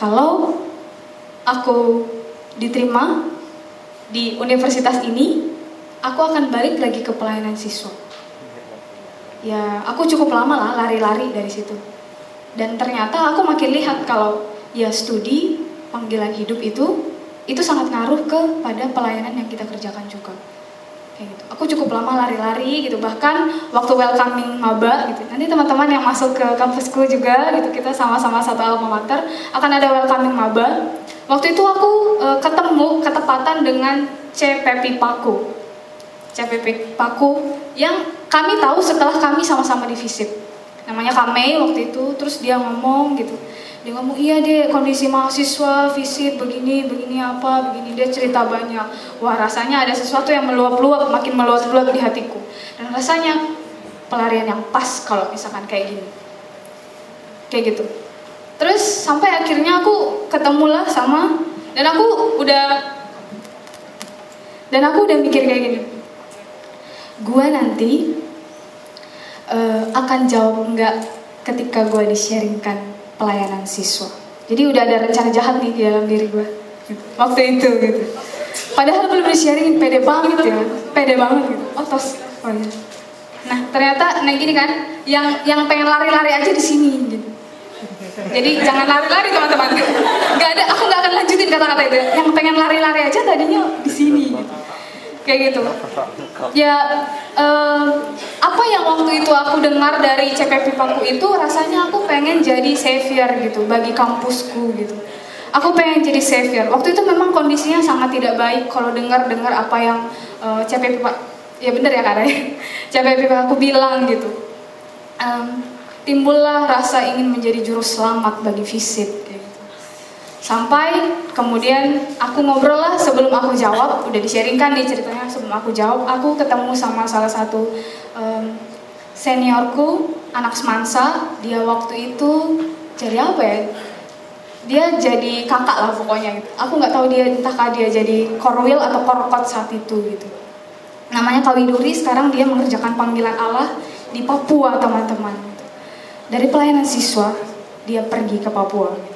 kalau aku diterima di universitas ini, aku akan balik lagi ke pelayanan siswa. Ya, aku cukup lama lah lari-lari dari situ. Dan ternyata aku makin lihat kalau ya studi panggilan hidup itu itu sangat ngaruh kepada pelayanan yang kita kerjakan juga kayak gitu. Aku cukup lama lari-lari gitu, bahkan waktu welcoming maba gitu. Nanti teman-teman yang masuk ke kampusku juga gitu, kita sama-sama satu alma mater akan ada welcoming maba. Waktu itu aku e, ketemu ketepatan dengan CPP Paku. CPP Paku yang kami tahu setelah kami sama-sama di visit. Namanya Kame waktu itu, terus dia ngomong gitu. Dia ngomong, iya deh kondisi mahasiswa, visit begini, begini apa, begini. Dia cerita banyak. Wah rasanya ada sesuatu yang meluap-luap, makin meluap-luap di hatiku. Dan rasanya pelarian yang pas kalau misalkan kayak gini. Kayak gitu. Terus sampai akhirnya aku ketemulah sama, dan aku udah, dan aku udah mikir kayak gini. Gue nanti eh, akan jawab enggak ketika gue di-sharingkan pelayanan siswa. Jadi udah ada rencana jahat nih di dalam diri gue. Waktu itu gitu. Padahal belum di-sharing pede banget ya. Pede banget gitu. Oh tos. Oh iya. Nah ternyata nah gini kan, yang yang pengen lari-lari aja di sini gitu. Jadi jangan lari-lari teman-teman. Gak ada, aku gak akan lanjutin kata-kata itu. Yang pengen lari-lari aja tadinya di sini. Gitu. Kayak gitu. Ya, eh, apa yang waktu itu aku dengar dari CPP Paku itu rasanya aku pengen jadi savior gitu bagi kampusku gitu. Aku pengen jadi savior. Waktu itu memang kondisinya sangat tidak baik kalau dengar-dengar apa yang eh, CPP Pak, ya bener ya kak CPP Paku bilang gitu. Em, timbullah rasa ingin menjadi juru selamat bagi visit gitu. Sampai kemudian aku ngobrol lah sebelum aku jawab, udah di-sharingkan nih ceritanya sebelum aku jawab, aku ketemu sama salah satu em, seniorku, anak semansa, dia waktu itu jadi apa ya? Dia jadi kakak lah pokoknya gitu. Aku nggak tahu dia entahkah dia jadi korwil atau korkot saat itu gitu. Namanya Kawiduri, sekarang dia mengerjakan panggilan Allah di Papua teman-teman. Dari pelayanan siswa, dia pergi ke Papua.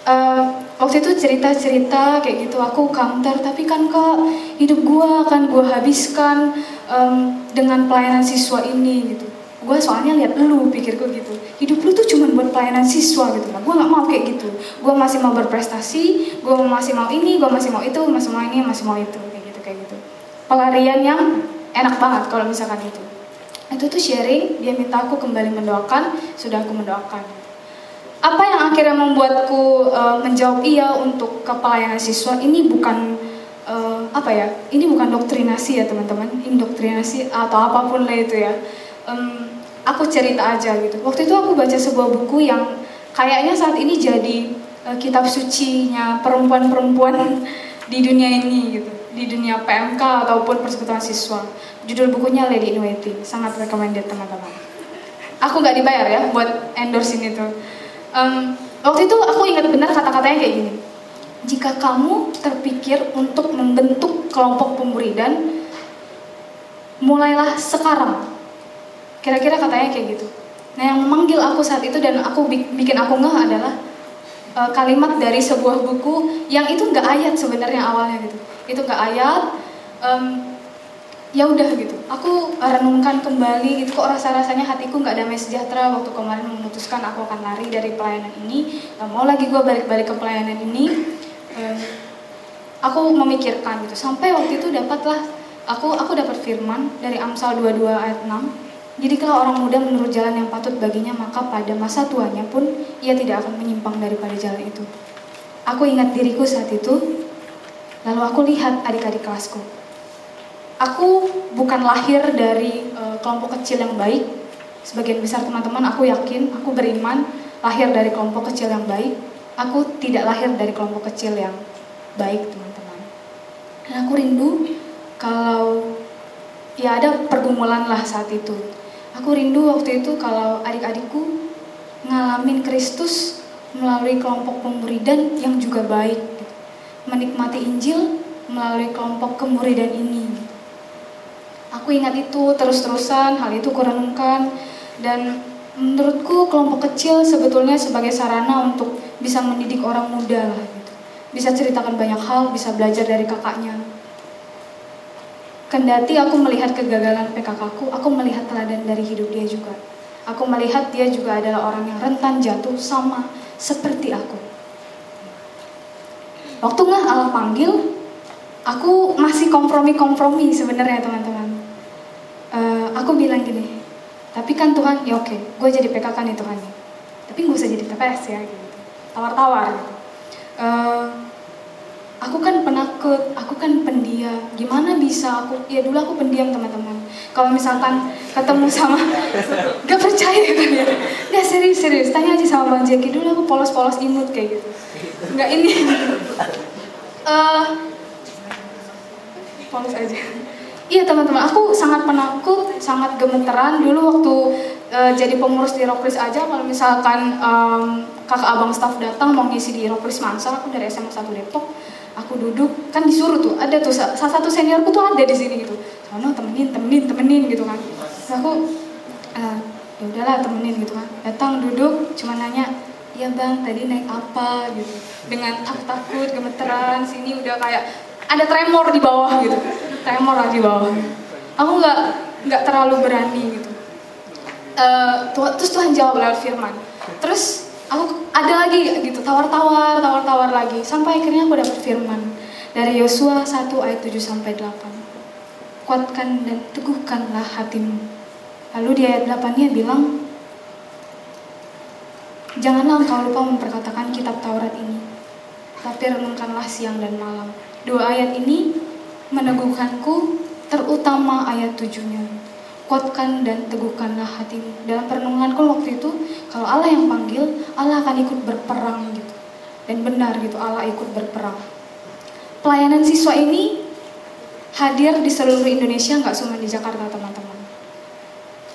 Eh, waktu itu cerita-cerita kayak gitu aku counter tapi kan kak hidup gua akan gua habiskan em, dengan pelayanan siswa ini gitu. Gue soalnya lihat lu pikirku gitu. Hidup lu tuh cuma buat pelayanan siswa gitu. Nah gue nggak mau kayak gitu. Gue masih mau berprestasi gue masih mau ini gue masih mau itu masih mau ini masih mau itu kayak gitu kayak gitu. Pelarian yang enak banget kalau misalkan itu. Itu tuh sharing dia minta aku kembali mendoakan sudah aku mendoakan apa yang akhirnya membuatku eh, menjawab iya untuk ke pelayanan siswa ini bukan eh, apa ya ini bukan doktrinasi ya teman-teman. Indoktrinasi atau apa pun lah itu ya. Em, aku cerita aja gitu. Waktu itu aku baca sebuah buku yang kayaknya saat ini jadi eh, kitab sucinya perempuan-perempuan di dunia ini gitu. Di dunia PMK ataupun persekutuan siswa. Judul bukunya Lady in sangat recommended teman-teman. Aku nggak dibayar ya buat endorsein itu Em, waktu itu aku ingat benar kata-katanya kayak gini. Jika kamu terpikir untuk membentuk kelompok pemuridan mulailah sekarang. Kira-kira katanya kayak gitu. Nah yang memanggil aku saat itu dan aku bi- bikin aku ngeh adalah eh, kalimat dari sebuah buku yang itu nggak ayat sebenarnya awalnya gitu. Itu nggak ayat em, ya udah gitu. Aku renungkan kembali gitu kok rasa rasanya hatiku nggak damai sejahtera waktu kemarin memutuskan aku akan lari dari pelayanan ini. Nggak mau lagi gue balik-balik ke pelayanan ini. Em, aku memikirkan gitu. Sampai waktu itu dapatlah aku aku dapat firman dari Amsal 22 ayat 6 jadi kalau orang muda menurut jalan yang patut baginya maka pada masa tuanya pun ia tidak akan menyimpang daripada jalan itu. Aku ingat diriku saat itu. Lalu aku lihat adik-adik kelasku aku bukan lahir dari eh, kelompok kecil yang baik. Sebagian besar teman-teman aku yakin aku beriman lahir dari kelompok kecil yang baik. Aku tidak lahir dari kelompok kecil yang baik teman-teman. Dan aku rindu kalau ya ada pergumulan lah saat itu. Aku rindu waktu itu kalau adik-adikku ngalamin Kristus melalui kelompok pemuridan yang juga baik. Menikmati Injil melalui kelompok kemuridan ini. Aku ingat itu terus-terusan, hal itu kurenungkan dan menurutku kelompok kecil sebetulnya sebagai sarana untuk bisa mendidik orang muda lah gitu. Bisa ceritakan banyak hal, bisa belajar dari kakaknya. Kendati aku melihat kegagalan PKK ku, aku melihat teladan dari hidup dia juga. Aku melihat dia juga adalah orang yang rentan jatuh sama seperti aku. Waktu nggak Allah panggil, aku masih kompromi-kompromi sebenarnya teman-teman. Aku bilang gini, tapi kan Tuhan, ya oke, gue jadi PKK nih Tuhan. Tapi gue usah jadi TPS ya, gitu. Tawar-tawar. Eh, aku kan penakut, aku kan pendiam. Gimana bisa aku? Ya dulu aku pendiam teman-teman. Kalau misalkan ketemu sama, gak percaya kan ya? Gak serius serius. Tanya aja sama Bang Jeki dulu aku polos-polos imut kayak gitu. Nggak ini. Eh, polos aja. Iya teman-teman, aku sangat penakut, sangat gemeteran dulu waktu eh, jadi pengurus di Rokris aja. Kalau misalkan em, kakak abang staff datang mau ngisi di Rokris Mansal, aku dari SMA 1 Depok, aku duduk kan disuruh tuh, ada tuh sa- salah satu seniorku tuh ada di sini gitu. Sono temenin, temenin, temenin gitu kan. Terus aku eh, ya udahlah temenin gitu kan. Datang duduk, cuma nanya, iya bang tadi naik apa gitu. Dengan takut-takut, gemeteran, sini udah kayak ada tremor di bawah gitu. Tremor lah di bawah. Aku nggak nggak terlalu berani gitu. Tuhan- terus Tuhan jawab lewat firman. Terus aku ada lagi gitu tawar-tawar tawar-tawar lagi. Sampai akhirnya aku dapat firman dari Yosua 1 ayat 7 sampai 8 kuatkan dan teguhkanlah hatimu. Lalu di ayat 8 nya bilang janganlah engkau lupa memperkatakan kitab Taurat ini. Tapi renungkanlah siang dan malam. Dua ayat ini meneguhkanku terutama ayat tujuhnya. Kuatkan dan teguhkanlah hatimu. Dalam perenunganku waktu itu, kalau Allah yang panggil, Allah akan ikut berperang gitu. Dan benar gitu, Allah ikut berperang. Pelayanan siswa ini hadir di seluruh Indonesia, nggak cuma di Jakarta teman-teman.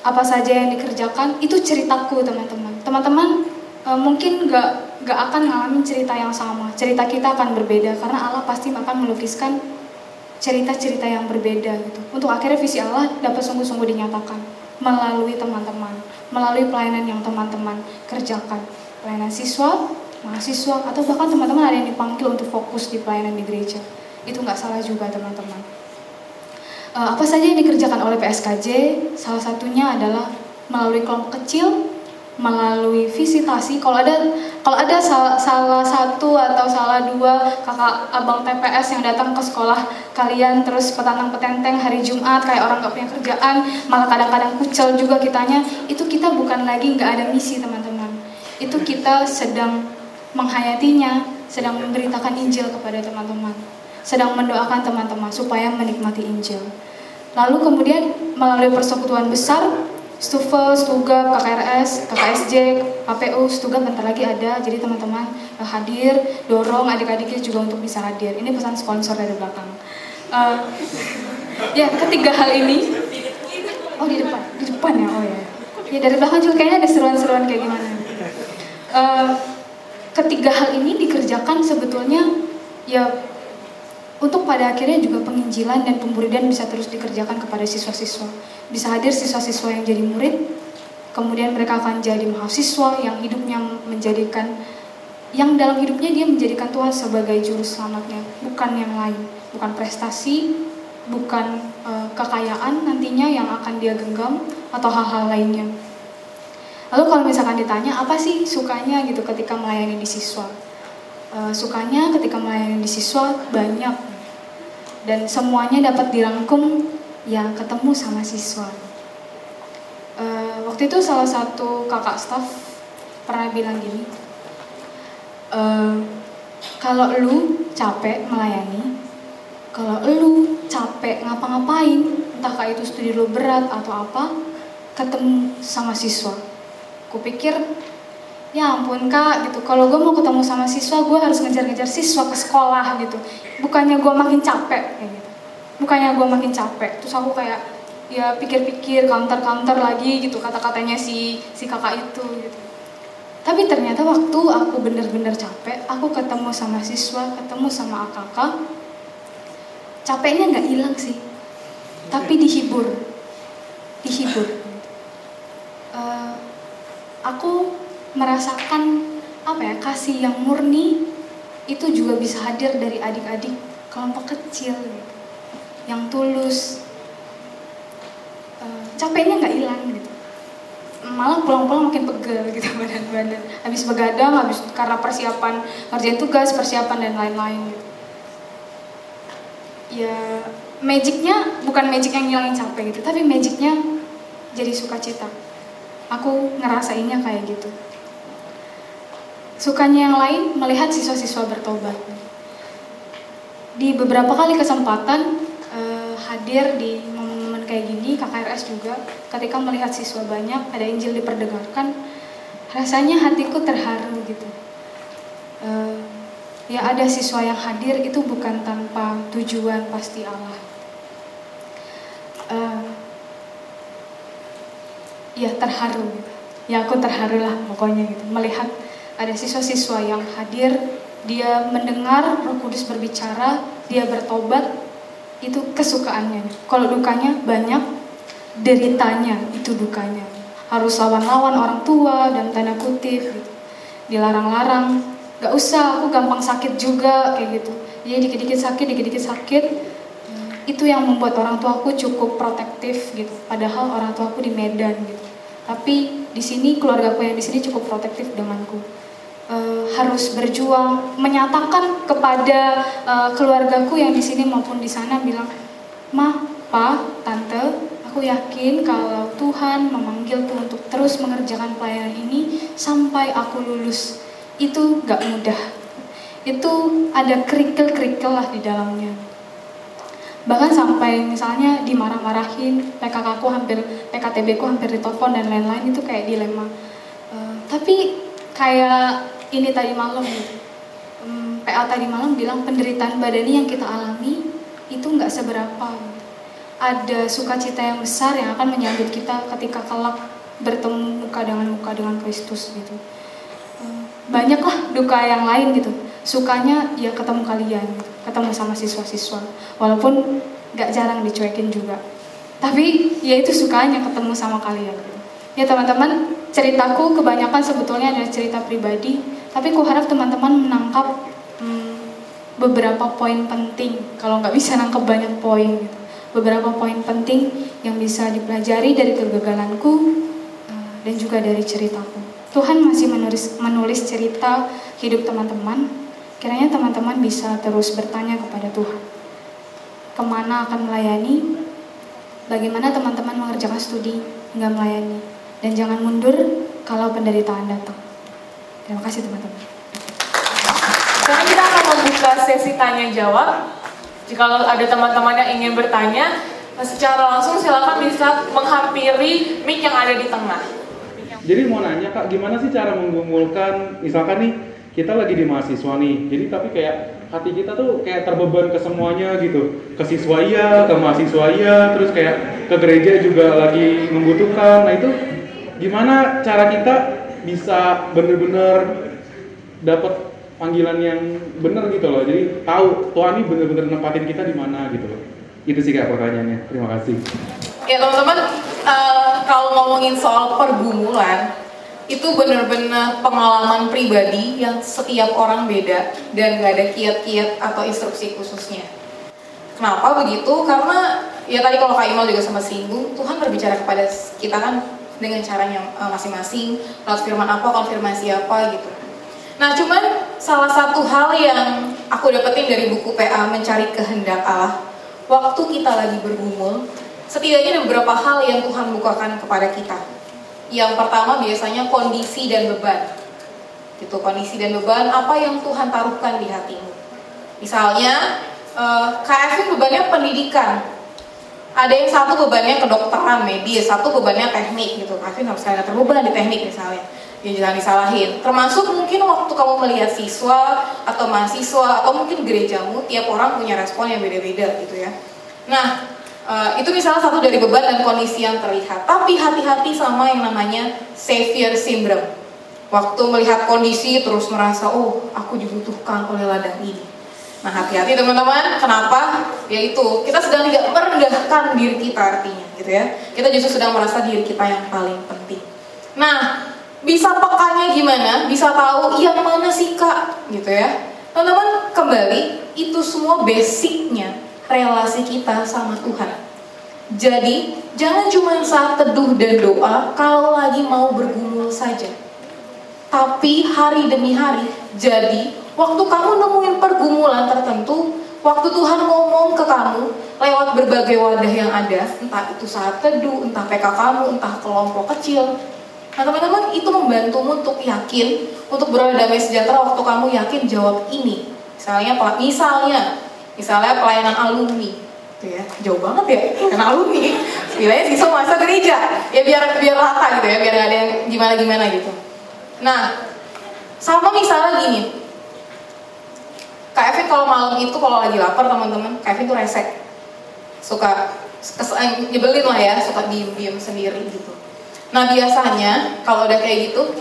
Apa saja yang dikerjakan, itu ceritaku teman-teman. Teman-teman eh, mungkin nggak nggak akan ngalamin cerita yang sama. Cerita kita akan berbeda karena Allah pasti akan melukiskan cerita-cerita yang berbeda gitu. Untuk akhirnya visi Allah dapat sungguh-sungguh dinyatakan melalui teman-teman, melalui pelayanan yang teman-teman kerjakan. Pelayanan siswa, mahasiswa, atau bahkan teman-teman ada yang dipanggil untuk fokus di pelayanan di gereja. Itu nggak salah juga teman-teman. Eh, apa saja yang dikerjakan oleh PSKJ? Salah satunya adalah melalui kelompok kecil, melalui visitasi. Kalau ada kalau ada salah, salah satu atau salah dua kakak abang TPS yang datang ke sekolah kalian terus petantang petenteng hari Jumat kayak orang nggak punya kerjaan, malah kadang-kadang kucel juga kitanya, itu kita bukan lagi nggak ada misi teman-teman. Itu kita sedang menghayatinya, sedang memberitakan Injil kepada teman-teman, sedang mendoakan teman-teman supaya menikmati Injil. Lalu kemudian melalui persekutuan besar, Stufel, Stugap, KKRS, KKSJ, APU, Stugap bentar lagi ada. Jadi teman-teman eh, hadir, dorong adik-adiknya juga untuk bisa hadir. Ini pesan sponsor dari belakang. Eh, ya, ketiga hal ini. Oh di depan, di depan ya, oh ya. Ya dari belakang juga kayaknya ada seruan-seruan kayak gimana. Eh, ketiga hal ini dikerjakan sebetulnya ya untuk pada akhirnya juga penginjilan dan pemburidan bisa terus dikerjakan kepada siswa-siswa. Bisa hadir siswa-siswa yang jadi murid, kemudian mereka akan jadi mahasiswa yang hidupnya menjadikan yang dalam hidupnya dia menjadikan Tuhan sebagai juru selamatnya, bukan yang lain, bukan prestasi, bukan eh, kekayaan nantinya yang akan dia genggam atau hal-hal lainnya. Lalu kalau misalkan ditanya apa sih sukanya gitu ketika melayani di siswa? Eh, sukanya ketika melayani di siswa banyak dan semuanya dapat dirangkum ya ketemu sama siswa. Eh, waktu itu salah satu kakak staff pernah bilang gini, "Eh, kalau lu capek melayani, kalau lu capek ngapa-ngapain, entahkah itu studi lu berat atau apa, ketemu sama siswa. Kupikir ya ampun kak gitu. Kalau gue mau ketemu sama siswa gue harus ngejar-ngejar siswa ke sekolah gitu. Bukannya gue makin capek kayak gitu. Bukannya gue makin capek. Terus aku kayak ya pikir-pikir counter-counter lagi gitu kata-katanya si si kakak itu gitu. Tapi ternyata waktu aku bener-bener capek aku ketemu sama siswa ketemu sama akak capeknya nggak hilang sih. Tapi dihibur. Dihibur. Eh, aku merasakan apa ya kasih yang murni itu juga bisa hadir dari adik-adik kelompok kecil gitu, yang tulus. Eh, capeknya nggak hilang gitu. Malah pulang-pulang makin pegel gitu badan-badan. Habis begadang habis karena persiapan ngerjain tugas persiapan dan lain-lain gitu. Ya magicnya bukan magic yang ngilangin capek gitu tapi magicnya jadi sukacita. Aku ngerasainnya kayak gitu sukanya yang lain melihat siswa-siswa bertobat. Di beberapa kali kesempatan eh, hadir di momen-momen kayak gini KKRS juga ketika melihat siswa banyak ada Injil diperdengarkan rasanya hatiku terharu gitu. Eh, ya ada siswa yang hadir itu bukan tanpa tujuan pasti Allah. Eh, ya terharu gitu. ya aku terharu lah pokoknya gitu melihat ada siswa-siswa yang hadir dia mendengar Roh Kudus berbicara dia bertobat itu kesukaannya. Kalau dukanya banyak deritanya itu dukanya. Harus lawan-lawan orang tua dan tanda kutip gitu. dilarang-larang. Gak usah aku gampang sakit juga kayak gitu. Jadi dikit-dikit sakit dikit-dikit sakit. Itu yang membuat orang tuaku cukup protektif gitu. Padahal orang tuaku di Medan gitu. Tapi di sini keluargaku yang di sini cukup protektif denganku harus berjuang menyatakan kepada eh, keluargaku yang di sini maupun di sana bilang ma pa tante aku yakin kalau Tuhan memanggilku untuk terus mengerjakan pelayanan ini sampai aku lulus itu gak mudah. Itu ada kerikil-kerikil lah di dalamnya. Bahkan sampai misalnya dimarah-marahin PKK ku hampir PKTB ku hampir ditelepon dan lain-lain itu kayak dilema. Eh, tapi kayak ini tadi malam. Gitu Hmm, PA tadi malam bilang penderitaan badani yang kita alami itu nggak seberapa. Ada sukacita yang besar yang akan menyambut kita ketika kelak bertemu muka dengan muka dengan Kristus gitu. Eh, banyaklah duka yang lain gitu. Sukanya ya ketemu kalian ketemu sama siswa-siswa. Walaupun nggak jarang dicuekin juga. Tapi ya itu sukanya ketemu sama kalian. Ya teman-teman ceritaku kebanyakan sebetulnya adalah cerita pribadi tapi ku harap teman-teman menangkap hmm, beberapa poin penting. Kalau nggak bisa nangkep banyak poin. Gitu beberapa poin penting yang bisa dipelajari dari kegagalanku eh, dan juga dari ceritaku. Tuhan masih menulis menulis cerita hidup teman-teman. Kiranya teman-teman bisa terus bertanya kepada Tuhan. Ke mana akan melayani? Bagaimana teman-teman mengerjakan studi hingga melayani dan jangan mundur kalau penderitaan datang terima kasih teman-teman Sekarang kita akan membuka sesi tanya jawab. Jika ada teman-teman yang ingin bertanya, secara langsung silakan bisa menghampiri mic yang ada di tengah. Jadi mau nanya kak, gimana sih cara menggumulkan, misalkan nih kita lagi di mahasiswa nih, jadi tapi kayak hati kita tuh kayak terbeban ke semuanya gitu, ke siswa iya, ke mahasiswa iya, terus kayak ke gereja juga lagi membutuhkan. Nah itu gimana cara kita bisa bener-bener dapat panggilan yang bener gitu loh, jadi tahu Tuhan ini bener-bener nempatin kita di mana gitu loh. Itu sih kayak pertanyaannya. Terima kasih. Ya teman-teman, eh, kalau ngomongin soal pergumulan, itu benar-benar pengalaman pribadi yang setiap orang beda dan gak ada kiat-kiat atau instruksi khususnya. Kenapa begitu? Karena ya tadi kalau Kak Imal juga sama singgung, Tuhan berbicara kepada kita kan dengan caranya eh, masing-masing, lewat firman apa, konfirmasi apa gitu. Nah cuman salah satu hal yang aku dapetin dari buku PA Mencari Kehendak Allah, waktu kita lagi bergumul, setidaknya ada beberapa hal yang Tuhan bukakan kepada kita. Yang pertama biasanya kondisi dan beban. Gitu, kondisi dan beban apa yang Tuhan taruhkan di hatimu. Misalnya, eh, Kak Evin bebannya pendidikan. Ada yang satu bebannya kedokteran medis, satu bebannya teknik gitu. Kak Evin harus kayak terbeban di teknik misalnya. Ya jangan disalahin. Termasuk mungkin waktu kamu melihat siswa atau mahasiswa atau mungkin gerejamu, tiap orang punya respon yang beda-beda gitu ya. Nah, eh, itu misalnya satu dari beban dan kondisi yang terlihat. Tapi hati-hati sama yang namanya savior syndrome. Waktu melihat kondisi terus merasa, oh aku dibutuhkan oleh ladang ini. Nah hati-hati teman-teman, kenapa? Yaitu kita sedang tidak merendahkan diri kita artinya gitu ya. Kita justru sedang merasa diri kita yang paling penting. Nah, bisa pekanya gimana? Bisa tahu yang mana sih kak? Gitu ya. Teman-teman kembali, itu semua basicnya relasi kita sama Tuhan. Jadi, jangan cuma saat teduh dan doa kalau lagi mau bergumul saja. Tapi hari demi hari, jadi waktu kamu nemuin pergumulan tertentu, waktu Tuhan ngomong ke kamu lewat berbagai wadah yang ada, entah itu saat teduh, entah PK kamu, entah kelompok kecil. Nah teman-teman itu membantumu untuk yakin, untuk berada damai sejahtera waktu kamu yakin jawab ini. Misalnya, misalnya, misalnya pelayanan alumni, gitu ya jauh banget ya karena alumni bilangnya siswa masa gereja ya biar biar rata gitu ya biar gak ada yang gimana gimana gitu nah sama misalnya gini. Kak Evin kalau malam itu kalau lagi lapar teman-teman Kak Evin tuh resek suka eh, nyebelin lah ya suka diem-diem sendiri gitu. Nah biasanya kalau udah kayak gitu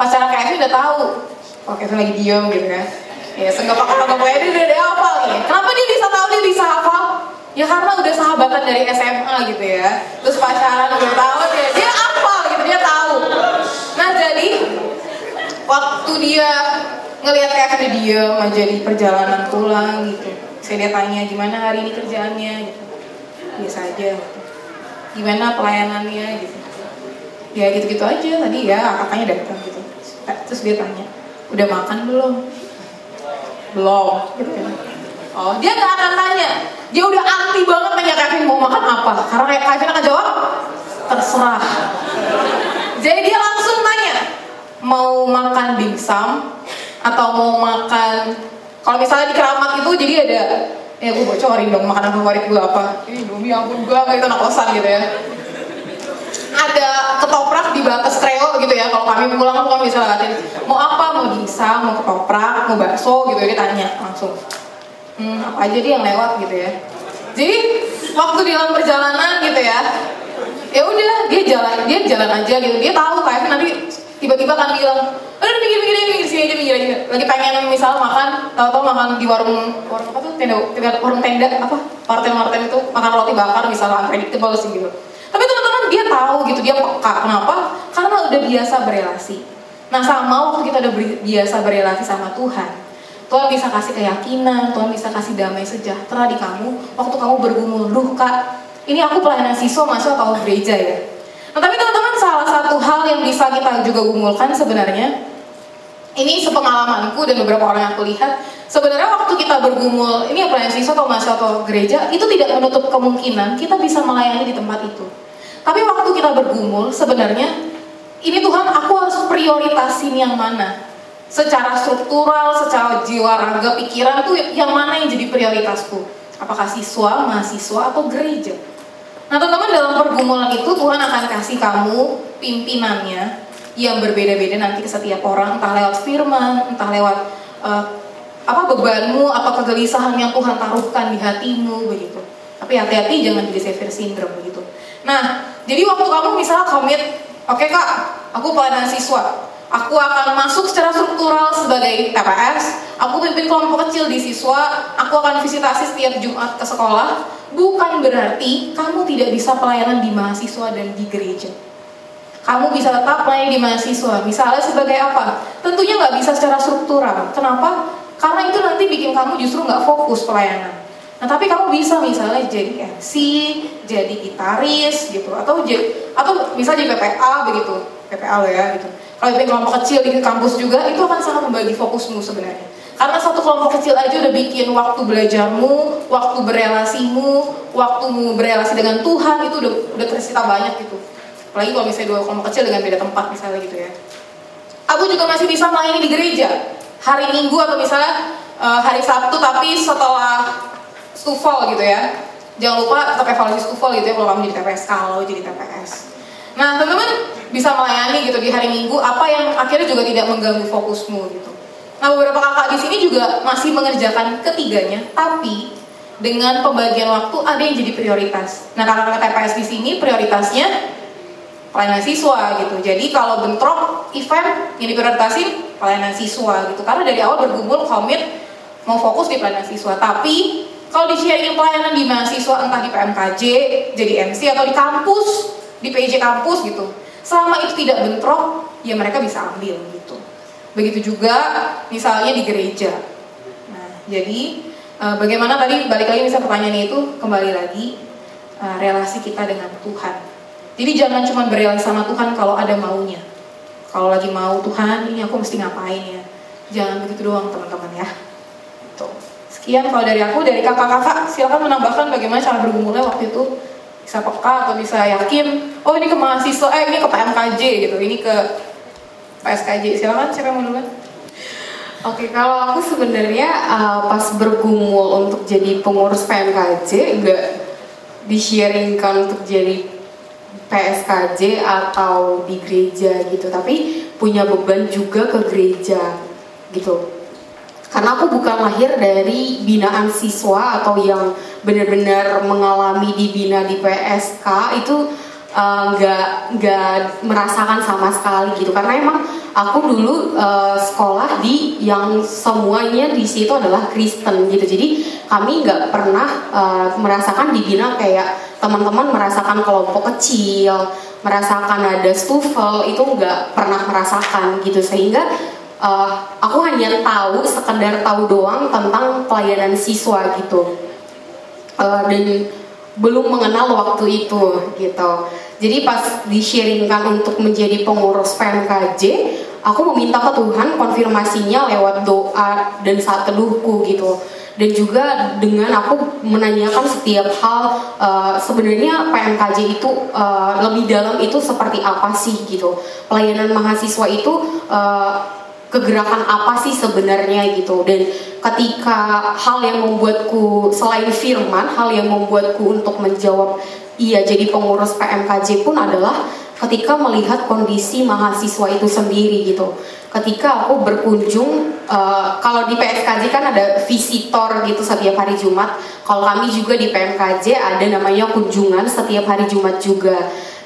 pacaran Kak Evin udah tahu kalau Kak Evin lagi diem gitu ya ya seenggak pakai pakai dia udah hafal nih kenapa dia bisa tahu dia bisa hafal ya karena udah sahabatan dari SMA gitu ya. Terus pacaran udah dia dia hafal gitu dia tahu nah jadi waktu dia ngelihat kayak udah diem aja di perjalanan pulang gitu. Saya dia tanya gimana hari ini kerjaannya? Gitu. Biasa aja gitu. gimana pelayanannya? Gitu. Ya gitu-gitu aja tadi ya kakaknya datang gitu. Terus dia tanya udah makan belum? Belum. Gitu kan. Oh dia nggak akan tanya. Dia udah anti banget tanya Kevin mau makan apa. Karena kayak Kevin akan jawab terserah. Jadi dia langsung tanya mau makan dimsum atau mau makan kalau misalnya di keramat itu jadi ada ya gue bocorin dong makanan favorit gue apa. Ini Indomie ampun gue kayak itu anak kosan gitu ya. Ada ketoprak di batas treo gitu ya kalau kami pulang tuh kami bisa mau apa? Mau dimsum mau ketoprak mau bakso gitu dia tanya langsung. Hmm, apa aja dia yang lewat gitu ya. Jadi waktu di dalam perjalanan gitu ya ya udah dia jalan dia jalan aja gitu. Dia tahu kayak nanti tiba-tiba kan bilang udah pinggir pinggir pinggir sini aja pinggir aja lagi pengen misal makan tahu-tahu makan di warung warung apa tuh? Tenda, warung tenda apa? Marten marten itu makan roti bakar misalnya unpredictable sih gitu. Tapi teman-teman dia tahu gitu dia peka. Kenapa? Karena udah biasa berelasi. Nah sama waktu kita udah biasa berelasi sama Tuhan Tuhan bisa kasih keyakinan, Tuhan bisa kasih damai sejahtera di kamu waktu kamu bergumul, duh kak, ini aku pelayanan siswa masuk atau gereja ya. Nah tapi teman-teman salah satu hal yang bisa kita juga gumulkan sebenarnya, ini sepengalamanku dan beberapa orang yang aku lihat, sebenarnya waktu kita bergumul, ini ya pelayanan siswa atau masuk atau gereja, itu tidak menutup kemungkinan kita bisa melayani di tempat itu. Tapi waktu kita bergumul, sebenarnya ini Tuhan aku harus prioritasin yang mana secara struktural, secara jiwa raga, pikiran tuh yang mana yang jadi prioritasku? Apakah siswa, mahasiswa, atau gereja? Nah teman-teman dalam pergumulan itu Tuhan akan kasih kamu pimpinannya yang berbeda-beda nanti ke setiap orang, entah lewat firman, entah lewat eh, apa bebanmu, apa kegelisahan yang Tuhan taruhkan di hatimu begitu. Tapi hati-hati jangan jadi Savior syndrome begitu. Nah, jadi waktu kamu misalnya komit, oke kak, aku pelayanan siswa, Aku akan masuk secara struktural sebagai TPS, aku pimpin kelompok kecil di siswa, aku akan visitasi setiap Jumat ke sekolah. Bukan berarti kamu tidak bisa pelayanan di mahasiswa dan di gereja. kamu bisa tetap melayani di mahasiswa. Misalnya sebagai apa? Tentunya nggak bisa secara struktural. Kenapa? Karena itu nanti bikin kamu justru nggak fokus pelayanan. Nah tapi kamu bisa misalnya jadi MC, jadi gitaris gitu, atau atau bisa jadi PPA begitu, PPA lo ya gitu. Kalau bikin kelompok kecil di kampus juga itu akan sangat membagi fokusmu sebenarnya. Karena satu kelompok kecil aja udah bikin waktu belajarmu, waktu berelasimu, waktumu berelasi dengan Tuhan itu udah udah tersita banyak gitu. Apalagi kalau misalnya dua kelompok kecil dengan beda tempat misalnya gitu ya. Aku juga masih bisa melayani di gereja hari Minggu atau misalnya eh, hari Sabtu tapi setelah stufol gitu ya. Jangan lupa tetap evaluasi stufol gitu ya kalau kamu jadi TPS kalau jadi TPS. Nah teman-teman bisa melayani gitu di hari Minggu apa yang akhirnya juga tidak mengganggu fokusmu gitu. Nah beberapa kakak di sini juga masih mengerjakan ketiganya, tapi dengan pembagian waktu ada yang jadi prioritas. Nah kakak-kakak TPS di sini prioritasnya pelayanan siswa gitu. Jadi kalau bentrok event yang diprioritasin pelayanan siswa gitu. Karena dari awal bergumul komit mau fokus di pelayanan siswa. Tapi kalau di sharing pelayanan di mahasiswa entah di PMKJ, jadi MC atau di kampus, di PJ kampus gitu. Selama itu tidak bentrok, ya mereka bisa ambil gitu. Begitu juga misalnya di gereja. Nah, jadi eh, bagaimana tadi balik lagi misalnya pertanyaannya itu kembali lagi eh, relasi kita dengan Tuhan. Jadi jangan cuma berrelasi sama Tuhan kalau ada maunya. Kalau lagi mau Tuhan, ini aku mesti ngapain ya? Jangan begitu doang teman-teman ya. Tuh. Sekian kalau dari aku, dari kakak-kakak silakan menambahkan bagaimana cara bergumulnya waktu itu bisa peka atau bisa yakin oh ini ke mahasiswa eh ini ke PMKJ gitu ini ke PSKJ silakan siapa yang mau duluan? Oke, kalau aku sebenarnya uh, pas bergumul untuk jadi pengurus PMKJ nggak di-sharingkan untuk jadi PSKJ atau di gereja gitu, tapi punya beban juga ke gereja gitu. Karena aku bukan lahir dari binaan siswa atau yang benar-benar mengalami dibina di PSK itu uh, nggak nggak merasakan sama sekali gitu. Karena emang aku dulu uh, sekolah di yang semuanya di situ adalah Kristen gitu. Jadi kami nggak pernah uh, merasakan dibina kayak teman-teman merasakan kelompok kecil merasakan ada stufel itu nggak pernah merasakan gitu. Sehingga uh, aku hanya tahu sekedar tahu doang tentang pelayanan siswa gitu Uh, dan belum mengenal waktu itu gitu. Jadi pas di-sharingkan untuk menjadi pengurus PMKJ, aku meminta ke Tuhan konfirmasinya lewat doa dan saat teduhku gitu. Dan juga dengan aku menanyakan setiap hal uh, sebenarnya PMKJ itu uh, lebih dalam itu seperti apa sih gitu. Pelayanan mahasiswa itu uh, kegerakan apa sih sebenarnya gitu. Dan ketika hal yang membuatku selain firman hal yang membuatku untuk menjawab iya jadi pengurus PMKJ pun adalah ketika melihat kondisi mahasiswa itu sendiri gitu. Ketika aku berkunjung uh, kalau di PSKJ kan ada visitor gitu setiap hari Jumat. Kalau kami juga di PMKJ ada namanya kunjungan setiap hari Jumat juga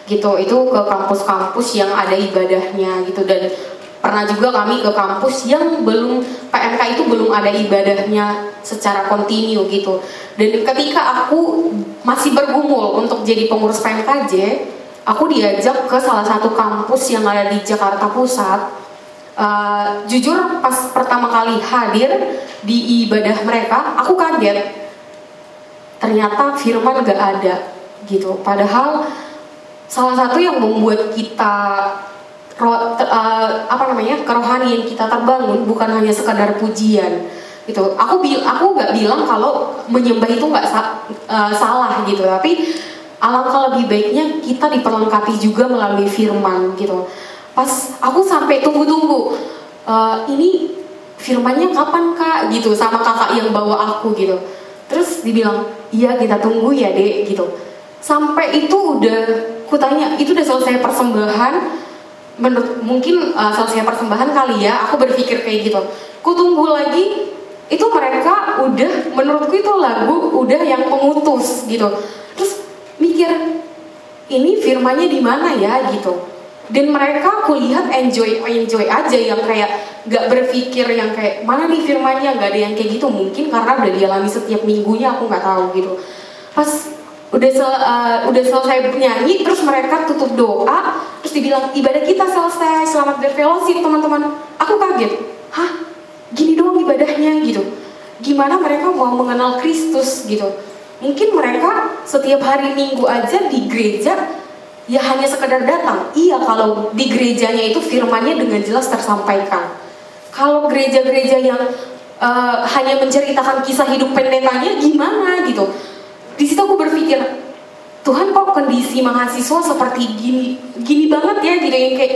gitu. Itu ke kampus-kampus yang ada ibadahnya gitu. Dan pernah juga kami ke kampus yang belum PMK itu belum ada ibadahnya secara kontinu gitu. Dan ketika aku masih bergumul untuk jadi pengurus PMKJ aku diajak ke salah satu kampus yang ada di Jakarta Pusat. Uh, jujur pas pertama kali hadir di ibadah mereka aku kaget. Ternyata firman gak ada gitu. Padahal salah satu yang membuat kita ro, ter, uh, apa namanya kerohanian kita terbangun bukan hanya sekadar pujian gitu. Aku aku nggak bilang kalau menyembah itu nggak sa uh, salah gitu. Tapi alangkah lebih baiknya kita diperlengkapi juga melalui firman gitu. Pas aku sampai tunggu-tunggu uh, ini firmannya kapan kak? Gitu sama kakak yang bawa aku gitu. Terus dibilang iya kita tunggu ya dek gitu. Sampai itu udah kutanya itu udah selesai persembahan menurut mungkin uh, selesai persembahan kali ya aku berpikir kayak gitu. Ku tunggu lagi itu mereka udah menurutku itu lagu udah yang pengutus gitu. Terus mikir ini firmanya di mana ya gitu. Dan mereka aku lihat enjoy enjoy aja yang kayak gak berpikir yang kayak mana nih firmanya? Gak ada yang kayak gitu. Mungkin karena udah dialami setiap minggunya aku nggak tahu gitu. Pas udah sel, uh, udah selesai nyanyi terus mereka tutup doa terus dibilang ibadah kita selesai selamat berfellowship teman-teman. Aku kaget. Hah? Gini doang ibadahnya? Gitu. Gimana mereka mau mengenal Kristus? Gitu. Mungkin mereka setiap hari minggu aja di gereja ya hanya sekedar datang. Iya kalau di gerejanya itu firmannya dengan jelas tersampaikan. Kalau gereja-gereja yang eh, hanya menceritakan kisah hidup pendetanya gimana? Gitu di situ aku berpikir Tuhan kok kondisi mahasiswa seperti gini gini banget ya gitu yang kayak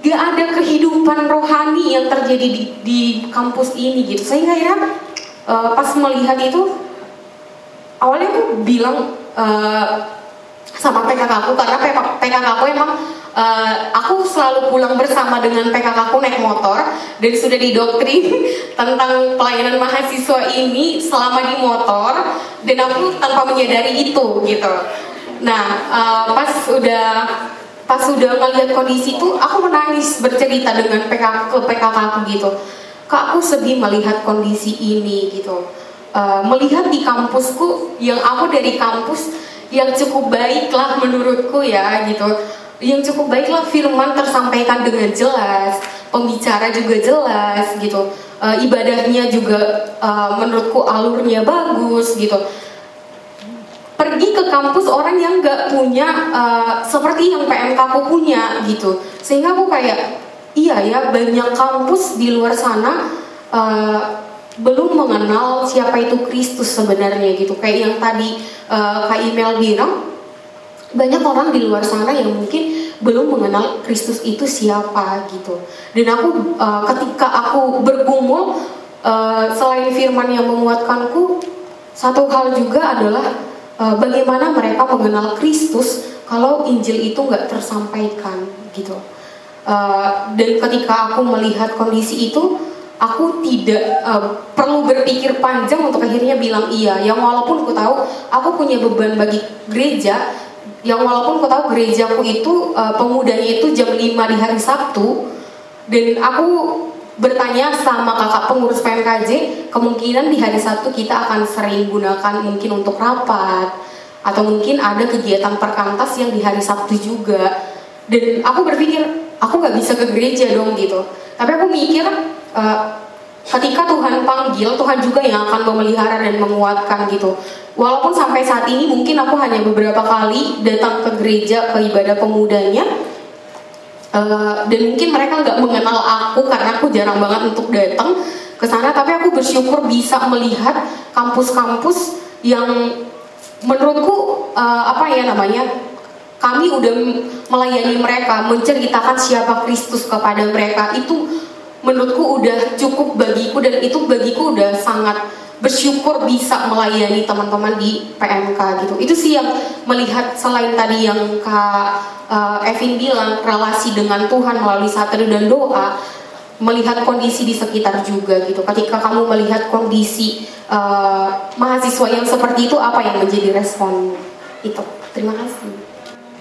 gak ada kehidupan rohani yang terjadi di, di kampus ini gitu. Sehingga akhirnya eh, pas melihat itu awalnya aku bilang eh, sama PKK aku karena PKK aku emang eh, aku selalu pulang bersama dengan PKK aku naik motor dan sudah didoktrin tentang pelayanan mahasiswa ini selama di motor dan aku tanpa menyadari itu gitu. Nah eh, pas udah pas udah ngeliat kondisi itu aku menangis bercerita dengan PKK ke PKK aku gitu. Kak aku sedih melihat kondisi ini gitu. Eh, melihat di kampusku yang aku dari kampus yang cukup baik lah menurutku ya gitu yang cukup baik lah firman tersampaikan dengan jelas pembicara juga jelas gitu. Eh, ibadahnya juga eh, menurutku alurnya bagus gitu. Pergi ke kampus orang yang nggak punya eh, seperti yang PMK aku punya gitu. Sehingga aku kayak iya ya banyak kampus di luar sana eh, belum mengenal siapa itu Kristus sebenarnya gitu. Kayak yang tadi eh, Kak Imel bilang banyak orang di luar sana yang mungkin belum mengenal Kristus itu siapa gitu. Dan aku eh, ketika aku bergumul eh, selain firman yang menguatkanku satu hal juga adalah eh, bagaimana mereka mengenal Kristus kalau Injil itu nggak tersampaikan gitu. Eh, dan ketika aku melihat kondisi itu aku tidak eh, perlu berpikir panjang untuk akhirnya bilang iya. Yang walaupun aku tahu aku punya beban bagi gereja yang walaupun aku tahu gerejaku itu eh, pemudanya itu jam 5 di hari Sabtu dan aku bertanya sama kakak pengurus PMKJ kemungkinan di hari Sabtu kita akan sering gunakan mungkin untuk rapat atau mungkin ada kegiatan perkantas yang di hari Sabtu juga. Dan aku berpikir aku nggak bisa ke gereja dong gitu. Tapi aku mikir eh, ketika Tuhan panggil Tuhan juga yang akan memelihara dan menguatkan gitu. Walaupun sampai saat ini mungkin aku hanya beberapa kali datang ke gereja ke ibadah pemudanya Eh, dan mungkin mereka nggak mengenal aku karena aku jarang banget untuk datang ke sana. Tapi aku bersyukur bisa melihat kampus-kampus yang menurutku eh, apa ya namanya kami udah melayani mereka menceritakan siapa Kristus kepada mereka. Itu menurutku udah cukup bagiku dan itu bagiku udah sangat bersyukur bisa melayani teman-teman di PMK gitu. Itu sih yang melihat selain tadi yang Kak eh, Evin bilang relasi dengan Tuhan melalui satu dan doa melihat kondisi di sekitar juga gitu. Ketika kamu melihat kondisi eh, mahasiswa yang seperti itu apa yang menjadi respon itu? Terima kasih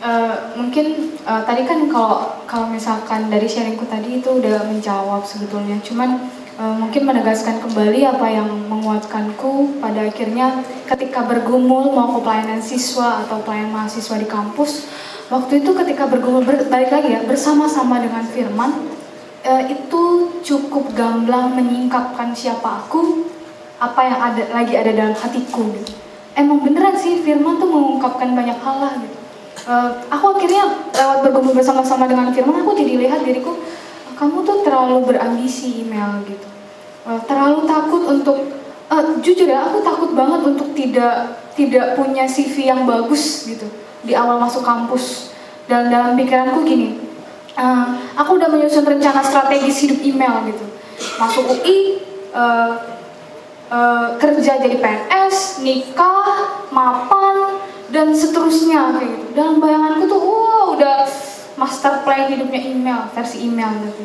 Eh, mungkin eh, tadi kan kalau kalau misalkan dari sharingku tadi itu udah menjawab sebetulnya. Cuman eh, mungkin menegaskan kembali apa yang menguatkanku pada akhirnya ketika bergumul mau ke pelayanan siswa atau pelayanan mahasiswa di kampus waktu itu ketika bergumul ber- balik lagi ya bersama-sama dengan firman eh, itu cukup gamblang menyingkapkan siapa aku apa yang ada lagi ada dalam hatiku. Emang beneran sih firman tuh mengungkapkan banyak hal lah gitu Eh, aku akhirnya lewat bergumul bersama-sama dengan firman aku jadi lihat diriku kamu tuh terlalu berambisi email gitu. Eh, terlalu takut untuk eh, jujur ya aku takut banget untuk tidak tidak punya CV yang bagus gitu di awal masuk kampus. Dan dalam pikiranku gini eh, aku udah menyusun rencana strategis hidup email gitu. Masuk UI eh, eh, kerja jadi PNS nikah mapan dan seterusnya kayak gitu. Dalam bayanganku tuh wah udah master plan hidupnya email versi email gitu.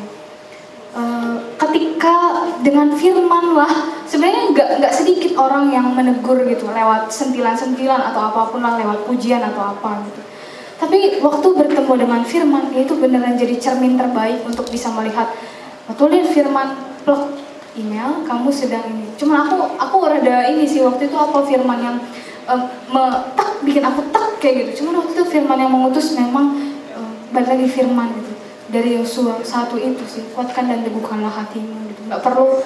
Eh, ketika dengan firman lah sebenarnya nggak nggak sedikit orang yang menegur gitu lewat sentilan-sentilan atau apa pun lah lewat pujian atau apa gitu. Tapi waktu bertemu dengan firman ya itu beneran jadi cermin terbaik untuk bisa melihat lihat firman plok email kamu sedang ini. Cuma aku aku rada ini sih waktu itu apa firman yang eh, me- tak bikin aku tak kayak gitu. Cuma waktu itu firman yang mengutus memang eh, balik lagi firman gitu dari Yosua satu itu sih. Kuatkan dan teguhkanlah hatimu gitu. Nggak perlu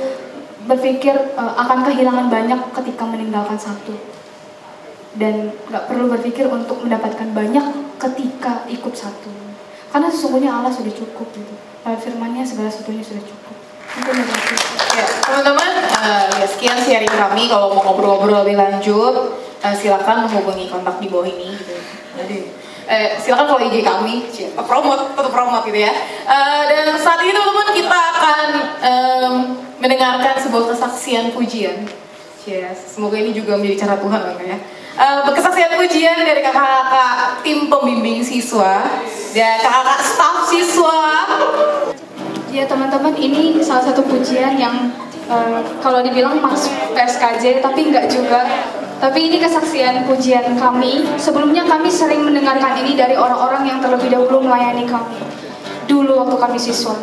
berpikir eh, akan kehilangan banyak ketika meninggalkan satu. Dan nggak perlu berpikir untuk mendapatkan banyak ketika ikut satu. Karena sesungguhnya Allah sudah cukup gitu. Lewat firmannya segala sesuatunya sudah cukup. Ya, teman-teman, eh, ya sekian sharing kami. Kalau mau ngobrol-ngobrol lebih lanjut, eh, silakan menghubungi kontak di bawah ini. Gitu. Jadi, eh, silakan follow IG kami, Cie, promote, tetap promote gitu ya. Eh, dan saat ini teman-teman kita akan em, mendengarkan sebuah kesaksian pujian. Cie, semoga ini juga menjadi cara Tuhan Bang, ya. Eh, kesaksian pujian dari kakak-kakak tim pembimbing siswa dan kakak-kakak staf siswa Ya teman-teman ini salah satu pujian yang eh, kalau dibilang masuk PSKJ tapi enggak juga. Tapi ini kesaksian pujian kami. Sebelumnya kami sering mendengarkan ini dari orang-orang yang terlebih dahulu melayani kami. Dulu waktu kami siswa.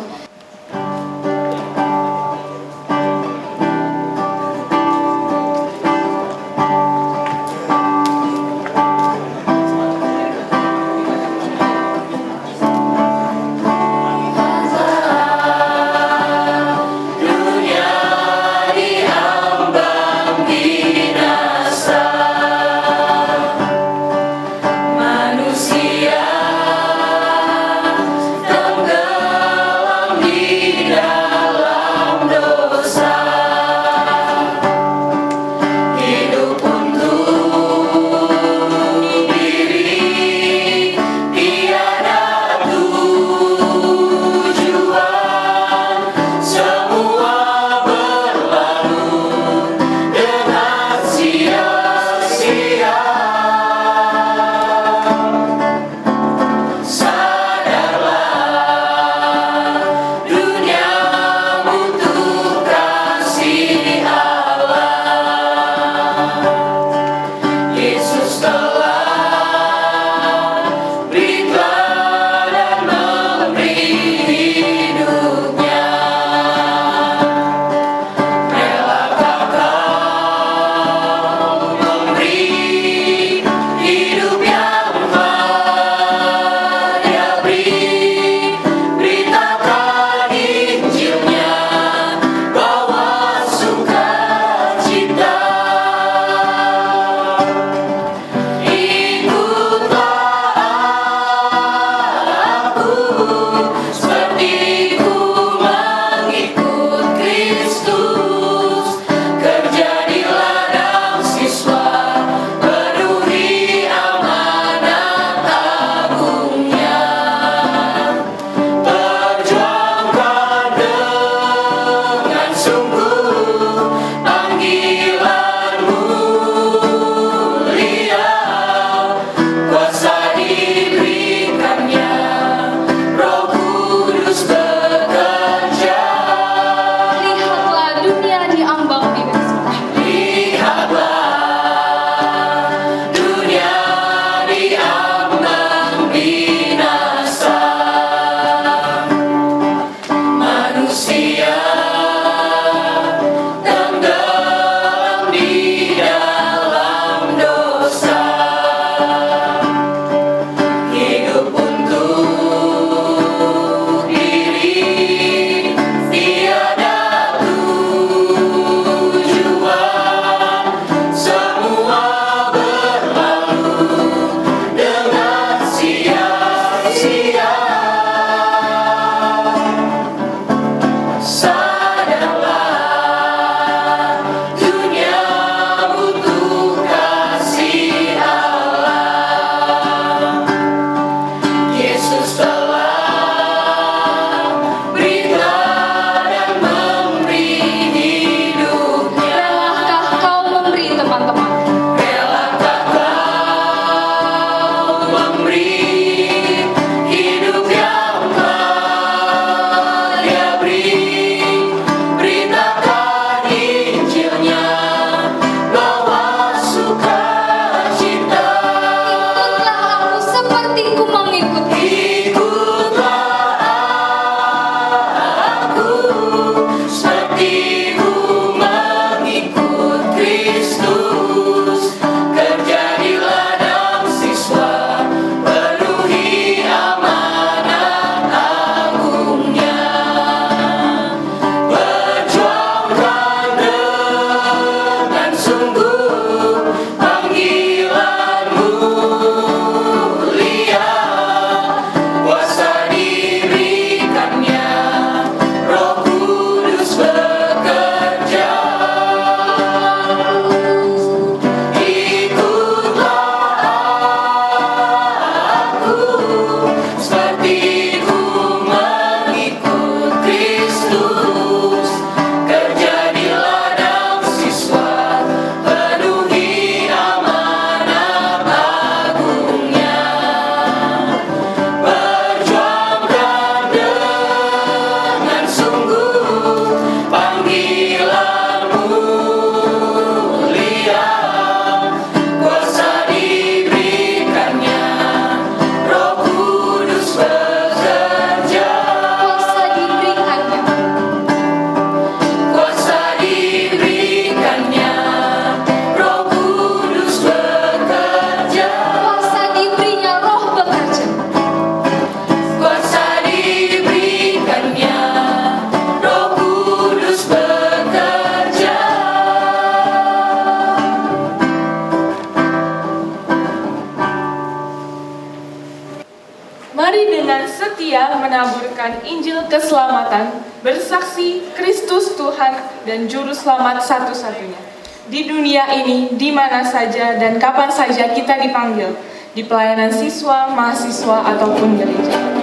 Saja dan kapan saja kita dipanggil, di pelayanan siswa, mahasiswa, ataupun gereja.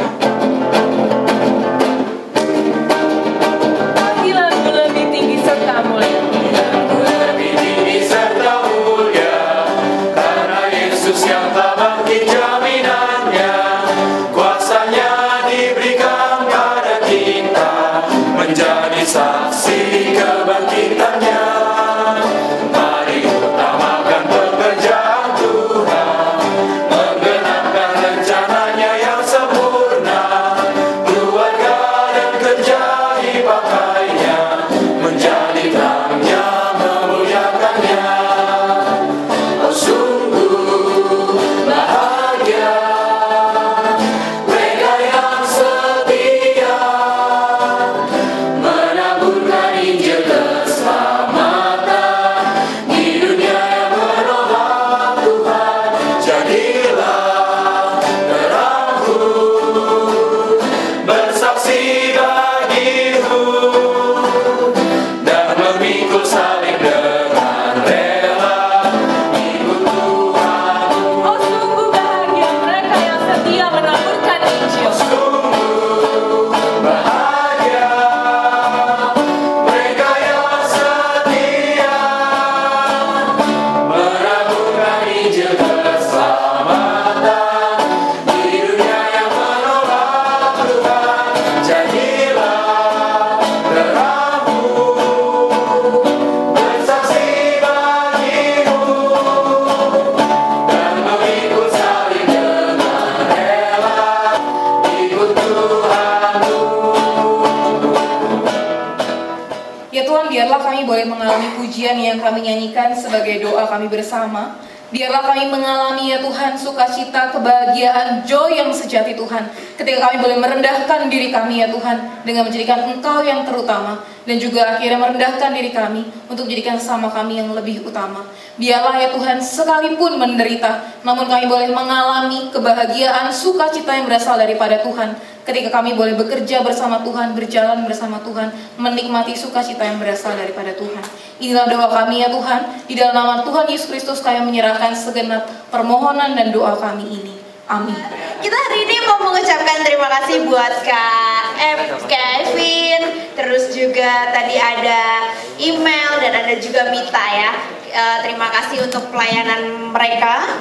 Kami bersama. Biarlah kami mengalami ya Tuhan sukacita, kebahagiaan, joy yang sejati Tuhan. Ketika kami boleh merendahkan diri kami ya Tuhan dengan menjadikan Engkau yang terutama dan juga akhirnya merendahkan diri kami untuk menjadikan sama kami yang lebih utama. Biarlah ya Tuhan sekalipun menderita, namun kami boleh mengalami kebahagiaan, sukacita yang berasal daripada Tuhan. Ketika kami boleh bekerja bersama Tuhan, berjalan bersama Tuhan, menikmati sukacita yang berasal daripada Tuhan. Inilah doa kami ya Tuhan. Di dalam nama Tuhan Yesus Kristus kami menyerahkan segenap permohonan dan doa kami ini. Amin. Kita hari ini mau mengucapkan terima kasih buat Kak F, Kevin, terus juga tadi ada email dan ada juga Mita ya. Eh, terima kasih untuk pelayanan mereka.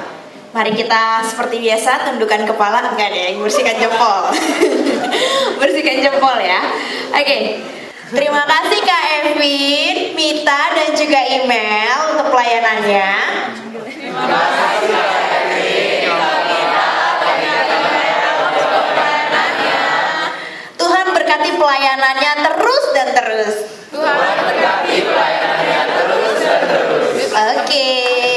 Mari kita seperti biasa tundukkan kepala enggak deh, bersihkan jempol. bersihkan jempol ya. Oke. Terima kasih Kak Evin, Mita dan juga email untuk pelayanannya. Tuhan berkati pelayanannya terus dan terus. Tuhan berkati pelayanannya terus dan terus. Oke. Ikut